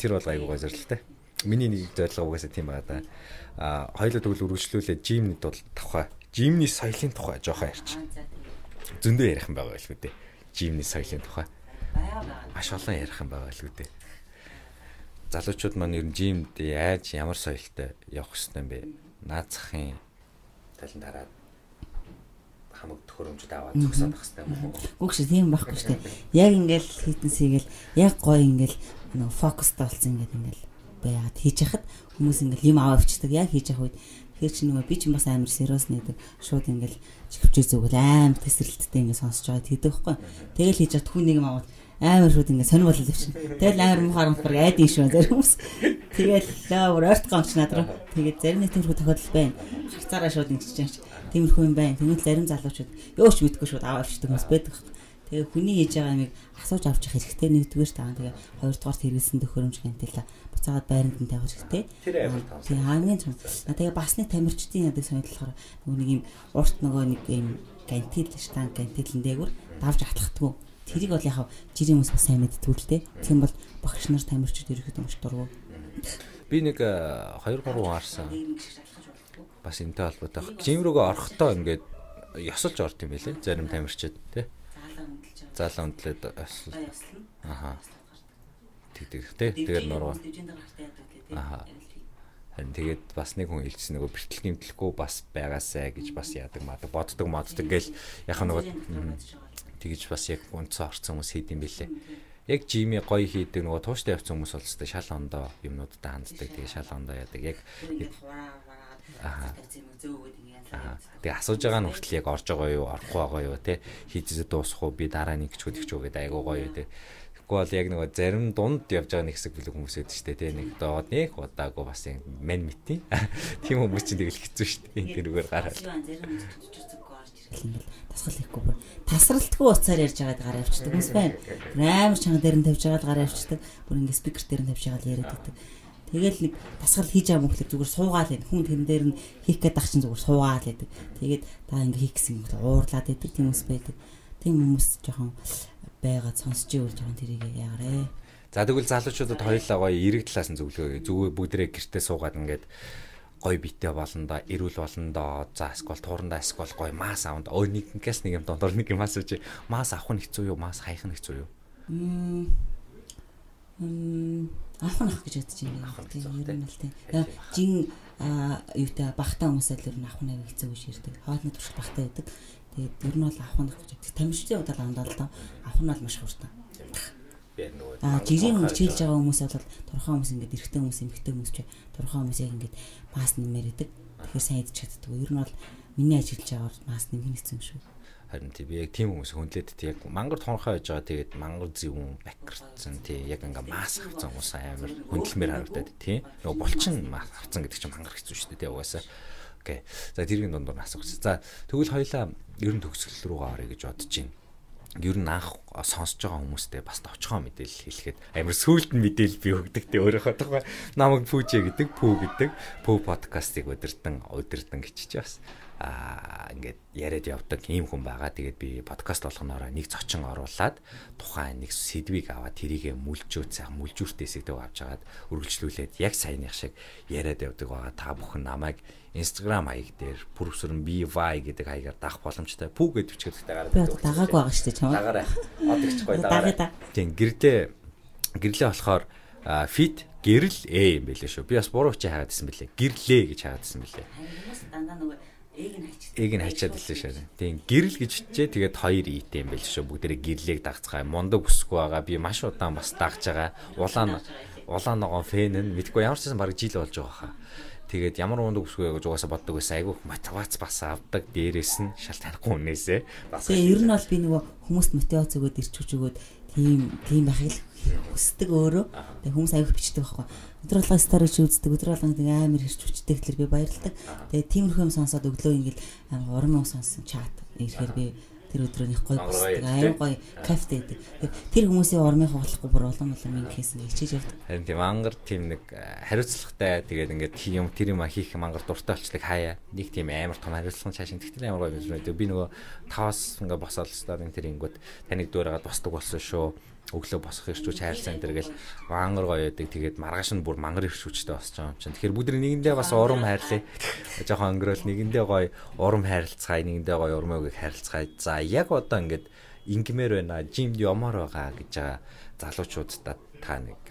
Speaker 1: Тэр бол айгүй гой зорилготой. Миний нэг зорилго угаасаа тийм байгаа да. А хоёулаа тэгвэл үргэлжлүүлээ жимнэд бол тавхаа. Жимний соёлын тухай жоохон ярьчих. Зөндөө ярих юм байгаа байлгүй дээ. Жимний соёлын тухай. Маш олон ярих юм байгаа байлгүй дээ. Залуучууд маань ер нь жимд яаж ямар соёлтой явах хэрэгтэй юм бэ? Наацхын талент хараад хамаг төхөөрөмжөд аваад зогсоод байх хэрэгтэй юм уу?
Speaker 2: Үгүй шүү тийм байхгүй шүү дээ. Яг ингээл фитнес хийгээл яг гоё ингээл нөгөө фокустай болсон ингээд ингээл байгаад хийж яхад хүмүүс ингээл юм аваа авчдаг. Яг хийж явах үед тэгэхээр чи нөгөө би ч бас амар сериус нэдэг. Шууд ингээл чихвчээ зүгэл амар тесрэлттэй ингээд сонсож байгаа тэгдэг байхгүй. Тэгэл хийж чад хүн нэг юм аваад амар шууд ингээд сонир болол өвчин. Тэгэл амар мухаар мухаар айд юм шүү зарим хүмүүс. Тэгэл өөр ойрт гомч надраа. Тэгээд зарим нэг тиймэрхүү тохиолдол байна. Харцаараа шууд ингэж чаач. Тиймэрхүү юм байна. Тэгвэл зарим залуучууд юу ч мэдгүй шууд аваа авчдаг хүмүүс байдаг. Тэгээ хүний хийж байгаа юмыг асууж авч явах хэрэгтэй нэгдүгээр таа. Тэгээ хоёрдугаар хэрэгэлсэн төхөөрөмж гэнтэлээ буцаагаад байранд нь тавих хэрэгтэй.
Speaker 1: Тэр амар тав.
Speaker 2: Тэгээ хамгийн том. Тэгээ бас нэг тамирчдын ядаг сонирхол болохоор нөгөө нэг юм урт нөгөө нэг юм гантил штан гантилэн дээгүр давж атлахдаггүй. Тэрийг бол яг жирийн хүмүүс бас сайн мэддэг л дээ. Тийм бол багш нар тамирчид ерөөхдөө маш дургу.
Speaker 1: Би нэг 2 3 хаарсан. Бас энтэй холбоотой. Жим рүүгээ орохдоо ингээд ёсолж орд юм байлээ. Зарим тамирчид тий. Заалаа өндлээд Аха. Тэгдэг тий. Тэгээд нуруу. Аха. Харин тэгээд бас нэг хүн хэлсэн нөгөө бэртэл гимтлэхгүй бас байгаасай гэж бас яадаг мадаг боддог моддог гэл яг нөгөө тэгж бас яг үнцэн орцсон хүмүүс хийд юм бэлээ. Яг жими гоё хийдэг нөгөө тууштай явцсан хүмүүс бол өстой шал ондоо юмнуудтай ханддаг. Тэгээ шал ондоо яадаг. Яг Тэгээ асууж байгаа нь хүртэл яг орж байгаа юу, орохгүй байгаа юу те хийжээ дуусах уу, би дараа нэг ч хөдөгч үү гэдэг айгуу гоё те. Тэгэхгүй бол яг нөгөө зарим дунд явж байгаа нэг хэсэг бүлэг хүмүүс байдаг шүү дээ те. Нэг доод нэг удаагүй бас юм мен мэтий. *laughs* Тийм хүмүүс чинь тэгэл хэцүү шүү дээ. Тэрүүгээр гараад.
Speaker 2: Тасгал хийхгүй бүр тасралтгүй уцаар ярьж байгаад гараа авчдаг хүмүүс байна. Амар чанга дээр нь тавьж байгаа л гараа авчдаг. Бүр ингээ спикер дээр нь тавьж байгаа л яриад байдаг. Тэгэл нэг тасгал хийж байгаа мөхлөөр зүгээр суугаал энэ хүн тэрэн дээр нь хийх гээд ах чинь зүгээр суугаал гэдэг. Тэгээд та ингээ хийх гэсэн юм уурлаад байдаг тийм хүмүүс байдаг. Тийм хүмүүс жоохон байгаад сонсч ивэл жоохон тэрийг яарэ.
Speaker 1: За тэгвэл залуучуудад хоёулаа гоё эрэг талаас нь зөвлөгөө. Зүгээр бүгдээ гэртээ суугаад ингээд гой битээ болондоо эрүүл болондоо за эсвэл туурандаа эсвэл гой мас аванд өө нэгнээс нэг юм дондор нэг юм асууж мас авах нь хэцүү юу? Мас хайх нь хэцүү юу?
Speaker 2: М авах нь авах гэж бодож байна. Тийм ер нь л тийм. Жин юутай багтаа хүмүүсэл ер нь авах нь хэцүү гэж ярьдаг. Хоолны туршилт багтаа байдаг. Тэгээд ер нь бол авах нь гэж боддог. Тамирчдын удаа андаа л доо авах нь бол маш хурдан А жирийн хичээлж байгаа хүмүүс бол турхаа хүмүүс ингээд эрэгтэй хүмүүс эмэгтэй хүмүүс ч турхаа хүмүүс яг ингээд мас нэмэр идэг. Тэгэхээр сайн идэж чаддаг. Ер нь бол миний ажиллаж байгаагаар мас нэмэх хэцүү юм шүү.
Speaker 1: Харин тий би яг тийм хүмүүс хүнлээд тий яг мангар тонхоо яж байгаа тэгээд мангар зэвүүн бакерцэн тий яг ингээ мас авцсан хүмүүс амар хөндлөмөр харагдаад тий нөгөө булчин мас авцсан гэдэг чинь мангар хэцүү шүү дээ тий угаасаа окей за тэргийн дундуур асуух. За тэгвэл хоёлаа ер нь төгсгөл рүү гарыг гэж бодож байна ер нь анх сонсож байгаа хүмүүстээ бас товчхон мэдээлэл хэлэхэд амар сүулт нь мэдээлэл би өгдөг те өөрөөхөө тухай намайг пүүжэ гэдэг пүү гэдэг пүү подкастыг өдөртөн өдөртөн гिचж бас аа ингээд яриад явдаг ийм хүн байгаа. Тэгээд би подкаст болгоноороо нэг зочин оруулаад тухайн нэг сэдвийг аваад тэрийгэ мүлжөөд сайхан мүлжүүртээсээ төв авч агаад үргэлжлүүлээд яг саяных шиг яриад явдаг байгаа. Та бүхэн намайг Instagram хаяг дээр пүрвсэрэн BY гэдэг хаягаар дагах боломжтой. Пүү гэж бичгээд
Speaker 2: гараад байдаг. Дагаагүй байгаа шүү дээ.
Speaker 1: Дагаарай. Одогчгүй дагаарай. Тийм гэрлээ гэрлээ болохоор fit гэрэл э юм байлээ шүү. Би бас буруу чи хаагаад ирсэн бэлээ. Гэрлээ гэж хаагаад ирсэн бэлээ.
Speaker 2: Дандаа нөгөө
Speaker 1: Ээг нь хачаад илээ шээ. Тийм гэрэл гэж чичээ тэгээд хоёр ийтэй юм байл шүү. Бүгдээрээ гэрлийг дагцгаа. Мундаг өсөхгүй байгаа. Би маш удаан бас дагж байгаа. Улаан улаан ногоон фэн нь мэдгүй ямар ч байсан баг жил болж байгаа хаа. Тэгээд ямар мундаг өсгөө гэж угаасаа боддог байсан. Айгүйх мотивац бас авдаг. Дээрээс нь шал танихгүй хүнээсээ.
Speaker 2: Тэгээ ер нь бол би нөгөө хүмүүст мотивац өгөөд ирч хүч өгөөд тийм тийм байхыг хүсдэг өөрөө. Тэгээ хүмүүс аяг бичдэг байхгүй. Өдөр болгоо сторич үздэг, өдөр болгоо тийм амар хэрч хүчдэг тэгэхээр би баярлалдаг. Тэгээ тиймэрхүү юм сонсоод өглөө ингээл амар урам юм сонссон чат ирэхээр би тэр өдрөөнийх гой аян гой кафе гэдэг. Тэр хүмүүсийн ормын хооллохгүй бүр улам улам минь хийсэн хичээж явдаг.
Speaker 1: Харин тийм ангар тийм нэг хариуцлагатай тэгээд ингээд юм тэр юм хийх мангар дуртай болчлыг хаяа. Нэг тийм амар том хариуцлага цаашин тэгтэл амар гой биш үү. Би нөгөө таваас ингээд босоод старын тэр ингүүд таныг дуурайгаад босдог болсон шүү өглөө босох ирчүүч хайрлсан энэ гэл мангар гоё яадаг тэгээд маргааш нь бүр мангар ирчүүчтэй босч байгаа юм чинь. Тэгэхээр бүгд нэгэндээ бас урам хайрлаа жоохон өнгөрөөл нэгэндээ гоё урам хайрлцгаая нэгэндээ гоё урмыг хайрлцгаая за яг одоо ингээд ингмээр байна. Жимд ямаар байгаа гэж байгаа залуучуудад та нэг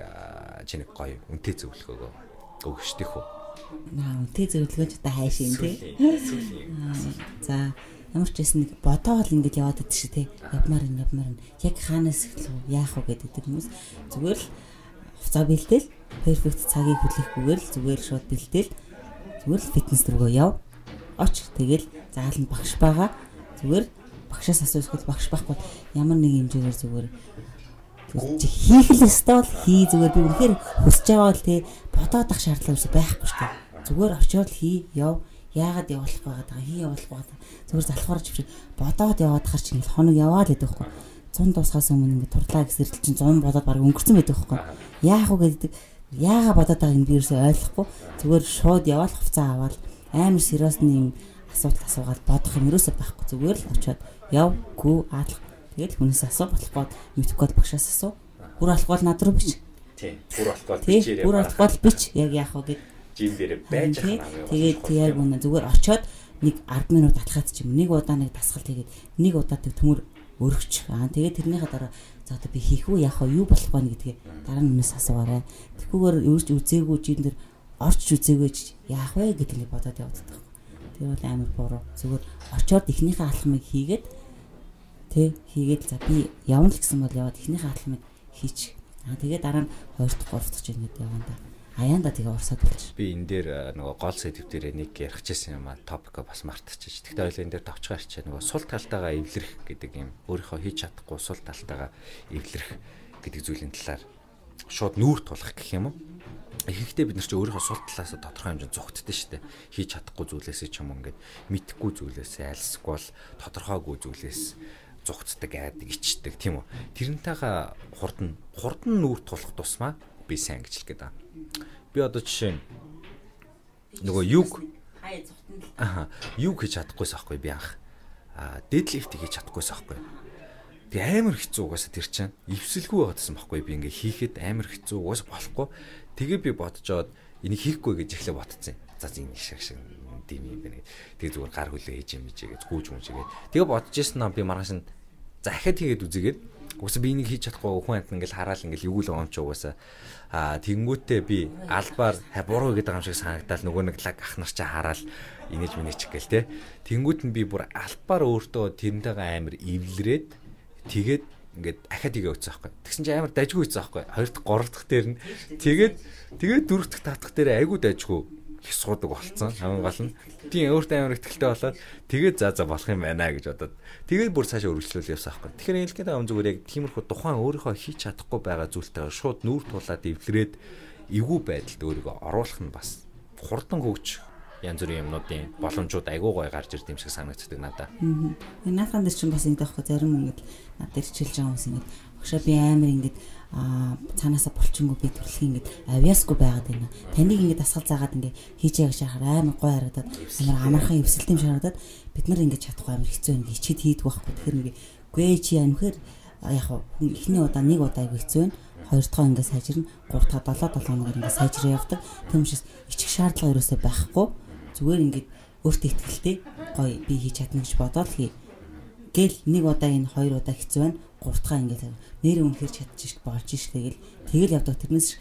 Speaker 1: чи нэг гоё үнтэй зөвлөгөөгөө өгчдөх үү?
Speaker 2: Наа үнтэй зөвлөгөөч одоо хайш юм тий. За ямар ч байсан нэг бодоол ингэж яваад байдаг шүү те. Явмаар нь явмаар нь яг хаанаас эхлэх яах вэ гэдэг хүмүүс зүгээр л хуцаа бэлдээл перфект цагийг хүлээхгүйгээр л зүгээр шууд бэлдээл зүгээр л фитнес рүүгээ яв. Оч тэгэл зааланд багш байгаа. Зүгээр багшаас асуух багш байхгүй ямар нэг хэмжээгээр зүгээр чи хийх л ёстой л хий зүгээр би үнэхээр хүсэж байгаа л те бодоод ах шаардлага байхгүй шүү дээ. Зүгээр очиод хий яв яагаад явуулах байгаад байгаа? Хий явуулах байгаад зүгээр залхуур чивч бодоод яваад хар чинь хоног яваад байдаг хгүй 100 дуусахаас өмнө ингээд турдлаа гэсэрэл чинь 100 бодоод баг өнгөрцөн байдаг хгүй яах вэ гэдэг яага бодоод байгааг нь би ерөөсөй ойлгохгүй. Зүгээр шууд яваал хувцас аваад амар сериосны юм асуудал асуугаад бодох юм ерөөсөй байхгүй. Зүгээр л очиод яв гүү аалах тэгэл хүнээс асуу болохгүй. Мэдхгүй бол багшаас асуу. Бүр болохгүй над руу бич.
Speaker 1: Тий бүр болохгүй бичээрэй.
Speaker 2: бүр болохгүй бич. Яг яах вэ гэдэг
Speaker 1: жим дээр байж байгаа
Speaker 2: юм. Тэгээд яг үнэ зүгээр очиод нэг 10 минут атлахад ч юм нэг удаа нэг дасгал тэгээд нэг удаа төмөр өргөч. Аа тэгээд тэрнийхээ дараа за одоо би хийх үү яах вэ юу болох вэ гэдгээ дараа нь өмнөөс асуугаарай. Тэгэхгүйгээр өөрч үзээгүй жин дээр орч үзээгүй яах вэ гэдгийг бодоод явдаг. Тэр бол амар буруу. Зүгээр очиод эхнийхээ алхмыг хийгээд тэ хийгээд за би явна л гэсэн бол яваад эхнийхээ алхмыг хийчих. Аа тэгээд дараа нь 2 дахь 3 дахь жин гэдэг явна да аяанда тэгээ урсаад болчих.
Speaker 1: Би энэ дээр нөгөө гол сэдв дээр нэг ярихчихсан юм а топик бас мартчихж. Тэгтээ ойлоо энэ дээр товчгаар чаа нөгөө сул талтайгаа эвлэрэх гэдэг юм. Өөрийнхөө хийж чадахгүй сул талтайгаа эвлэрэх гэдэг зүйлийн талаар шууд нүүр тулах гэх юм уу? Ихэнхдээ бид нар чи өөрийнхөө сул талаас тодорхой хэмжээнд зүгтдээ шүү дээ. Хийж чадахгүй зүйлээсээ ч юм ингээд мэдхгүй зүйлээсээ альсгүй бол тодорхойгүй зүйлээс зүгтдэг айдаг ичдэг тийм үү. Тэрнтэйгээ хурдан хурдан нүүр тулах тусмаа би сайн гэж хэлгээд байгаа. Би одоо жишээ нөгөө юг аа юг хийж чадахгүйс аахгүй би анх. Аа дедлифт хийж чадахгүйс аахгүй. Тэг амар хэцүү угаасаа тэр чинь эвсэлгүй байгаадсан байхгүй би ингээ хийхэд амар хэцүү угаас болохгүй. Тэгээ би бодожоод энийг хийхгүй гэж эхлээ ботцсон. За энэ шиг шиг дэм юм байна. Тэгээ зүгээр гар хүлээ хийж юм гэж гүүж мүж игээд. Тэгээ бодож ирсэн නම් би маргааш нь захиад хийгээд үзээгээд Угсаа би энийг хийж чадахгүй хүн амт ингээл хараал ингээл юу л юм чи угсаа а тэнгүүтээ би албаар буруу гэдэг юм шиг санагдал. Нөгөө нэг лаг ах нар чи хараал инээж минийч гээл те. Тэнгүүт нь би бүр албаар өөртөө тэрнтэйгээ амар эвлэрээд тэгээд ингээд ахаад игээ өцсөн байхгүй. Тэгсэн чинь амар дажгүй өцсөн байхгүй. Хоёр дахь, гурав дахь дээр нь. Тэгээд тэгээд дөрөв дахь, татах дээр айгуу дажгүй их суудаг болцсон. Хамгийн гол нь тийм өөртөө амар ихтэлтэй болоод тэгээд за за болох юм байна гэж бодоод тэгээд бүр цаашаа өргөжлөл явсан аахгүй. Тэгэхээр хэлгээд байгаа юм зүгээр яг тиймэрхүү тухайн өөрийнхөө хийж чадахгүй байгаа зүйлтэйгээ шууд нүүр тулаад эвлэрээд эвгүй байдалд өөрийгөө оруулах нь бас хурдан хөгж янз бүрийн юмнуудын боломжууд айгүй гой гарч ирд юм шиг санагддаг надад.
Speaker 2: Аа. Наасан дээр чинь бас ингэдэг байхгүй зарим ингээд над дээр хичээлж байгаа хүмүүс ингээд багшаа би амар ингээд а цаанаасаа булчингүй би төрөлх ингээд авьяасгүй байгаад байна. Таныг ингээд дасгал заагаад ингээд хийж яах шахаар амар гой харагдаад амар амархан эвсэлтэм шаардаад бид нар ингээд чадахгүй амар хэцүү юм хичээд хийдэг байхгүй. Тэгэхээр ингээд гээ чи амхээр яг хүн эхний удаа нэг удаа хэцүү байна. Хоёр дахь ингээд сайжирна. Гурав дахь 7 7 хоногор ингээд сайжраа явдаг. Учраас ичих шаардлага ерөөсөй байхгүй. Зүгээр ингээд өөртөө ихтэй гоё би хийж чадна гэж бодоод хий. Гэл нэг удаа энэ хоёр удаа хэцүү байна гуртгаа ингээд нэр үнэхээр чадчих болж ш тэгэл тэгэл явдаг. Тэрнээс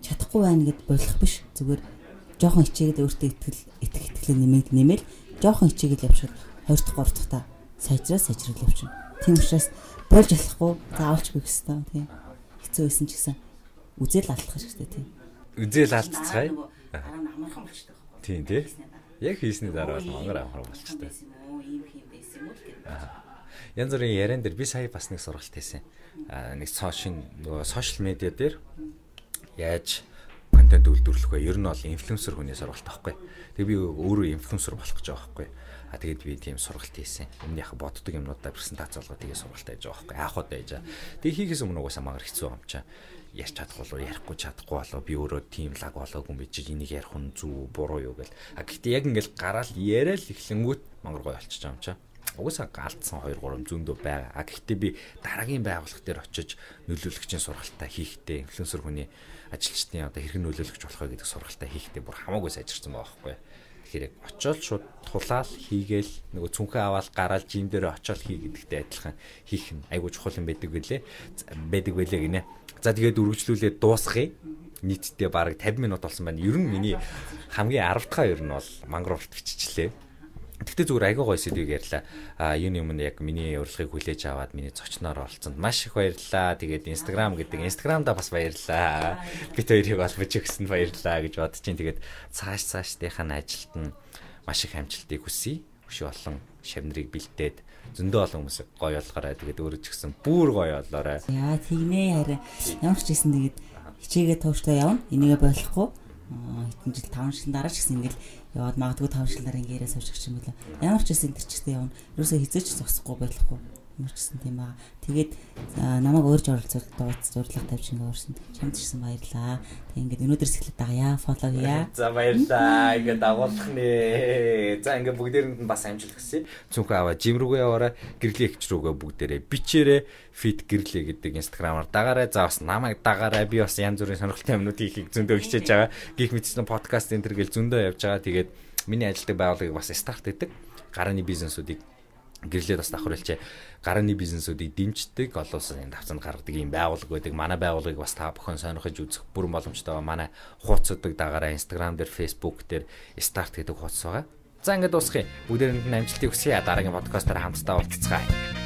Speaker 2: чадахгүй байна гэд болох биш. Зүгээр жоохон хичээгээд өөртөө итгэл итгэх итгэлээ нэмээд нэмэл жоохон хичээгээд явшаад хоёр дахь гурав дахь та сайжраа сайжрал явчихна тийм учраас болж болохгүй заавалч би гэсэн тийм. Хэцүү байсан ч гэсэн үзэл алдах хэрэгтэй тийм
Speaker 1: үзэл алдцгаая. Дараа нь амархан болчихдог тийм тий яг хийсний дараа бол мангар амархан болчихдог ийм юм байсан юм уу? Гэдэг янз бүрийн яриан дээр би сая бас нэг сургалт хийсэн. Аа нэг сошин нөгөө сошиал медиа дээр яаж контент үйлдвэрлэх вэ? Ер нь бол инфлюенсер хүний сургалт аахгүй. Тэгээ би өөрөө инфлюенсер болох гэж байгаа байхгүй. А тэгээд би тийм сургалт хийсэн. Өмнөх боддог юмнуудаа презентац болгоо тэгээ сургалт хийж байгаа байхгүй. Яах вэ гэж. Тэгээ хийхээс өмнө угаасаа магаар хэцүү юм чаа. Ярьж чадахгүй болоо ярихгүй чадахгүй болоо би өөрөө тийм лаг болоогүй юм би чи энийг ярих нь зүв буруу юу гэл. А гэхдээ яг ингээл гараал яриа л эхлэнгүүт мангар гой болчихж байгаа юм чаа угаасаа галдсан 2 3 зөндөө байгаа. А гэхдээ би дараагийн байгууллага дээр очиж нөлөөлөгчийн сургалтаа хийхдээ инфлюенсер хүний ажилчдын одоо хэрхэн нөлөөлөгч болох вэ гэдэг сургалтаа хийхдээ бүр хамаагүй сайжирсан байгаа байхгүй. Тэгэхээр яг очиод шууд тулаал хийгээл нөгөө цүнхээ аваад гараал жим дээр очиод хий гэдэгтэй адилхан хийх нь айгуу чухал юм байдаг байлээ. байдаг байлээ гинэ. За тэгээд үргэлжлүүлээд дуусгая нийтдээ бараг 50 минут болсон байна. Ер нь миний хамгийн 10 дахь ер нь бол мангровт биччихлээ. Тэгтээ зүгээр айгаа гоё сэдвийг ярьлаа. А юуны өмнө яг миний урилгыг хүлээж аваад миний зочноор оролцсонд маш их баярлалаа. Тэгээд Instagram гэдэг Instagram-да бас баярлалаа. Бид хоёрыг олбож өгсөнд баярлалаа гэж бодож чинь тэгээд цааш цаашдынхаа ажилд нь маш их амжилтыг хүсье. Өшөө олон шавнырыг бэлдээд зөндөө олон хүмүүс гоё болгоорой. Тэгээд өөрөө ч гэсэн бүр гоё болоорой.
Speaker 2: Яа тэгнэ харин ямар ч гэсэн тэгээд хичээгээ тууштай явна. Энийгээ болохгүй. Хэдэн жил 5 жил дараа ч гэсэн ингээл яваад магадгүй 5 жил дараа ингээ яриа суучих юм билээ. Ямар ч гэсэн энэ төрчтэй явна. Ерөөсөө хизээч зогсохгүй байхгүй гэсэн тийм аа. Тэгээд намайг өөрж оролцуулж дууц зурлах тавьж ингээ уурсан. Чамд ч гэсэн баярлаа. Тэг ингээд өнөөдрөөс эхлээд дагая, фоллоу хийя. *laughs*
Speaker 1: За баярлаа. Ингээ дагуулах нэ. За ингээ бүгдээрэнд нь бас амжилт хүсье. Цүнхээ аваа жим рүүгээ яваарай. Гэрлийн ихч рүүгээ бүгдээрээ бичээрэй. Fit гэрлээ гэдэг инстаграмаар дагаарай. За бас намайг дагаарай. Би бас янз бүрийн сонирхолтой юмнууд хийхийг зөндөө хичээж байгаа. Гих мэдсэн подкаст энэ төр гэл зөндөө явж байгаа. Тэгээд миний ажилтдаг байгууллагыг бас старт гэдэг гарааны бизнесүүдийг гэрлээд бас давхар хэлчээ гарааны бизнесүүдийг дэмждэг олон улсын давцанд гаргадаг юм байгууллага байдаг. Манай байгууллагыг бас та бүхэн сонирхож үзэх бүрэн боломжтой байгаа. Манай хуудасдаг дагаараа Instagram дээр, Facebook дээр Start гэдэг хуудас байгаа. За ингээд дуусгая. Бүгдээрэнд нь амжилтыг хүсье. Дараагийн подкастаар хамтдаа уулзцгаая.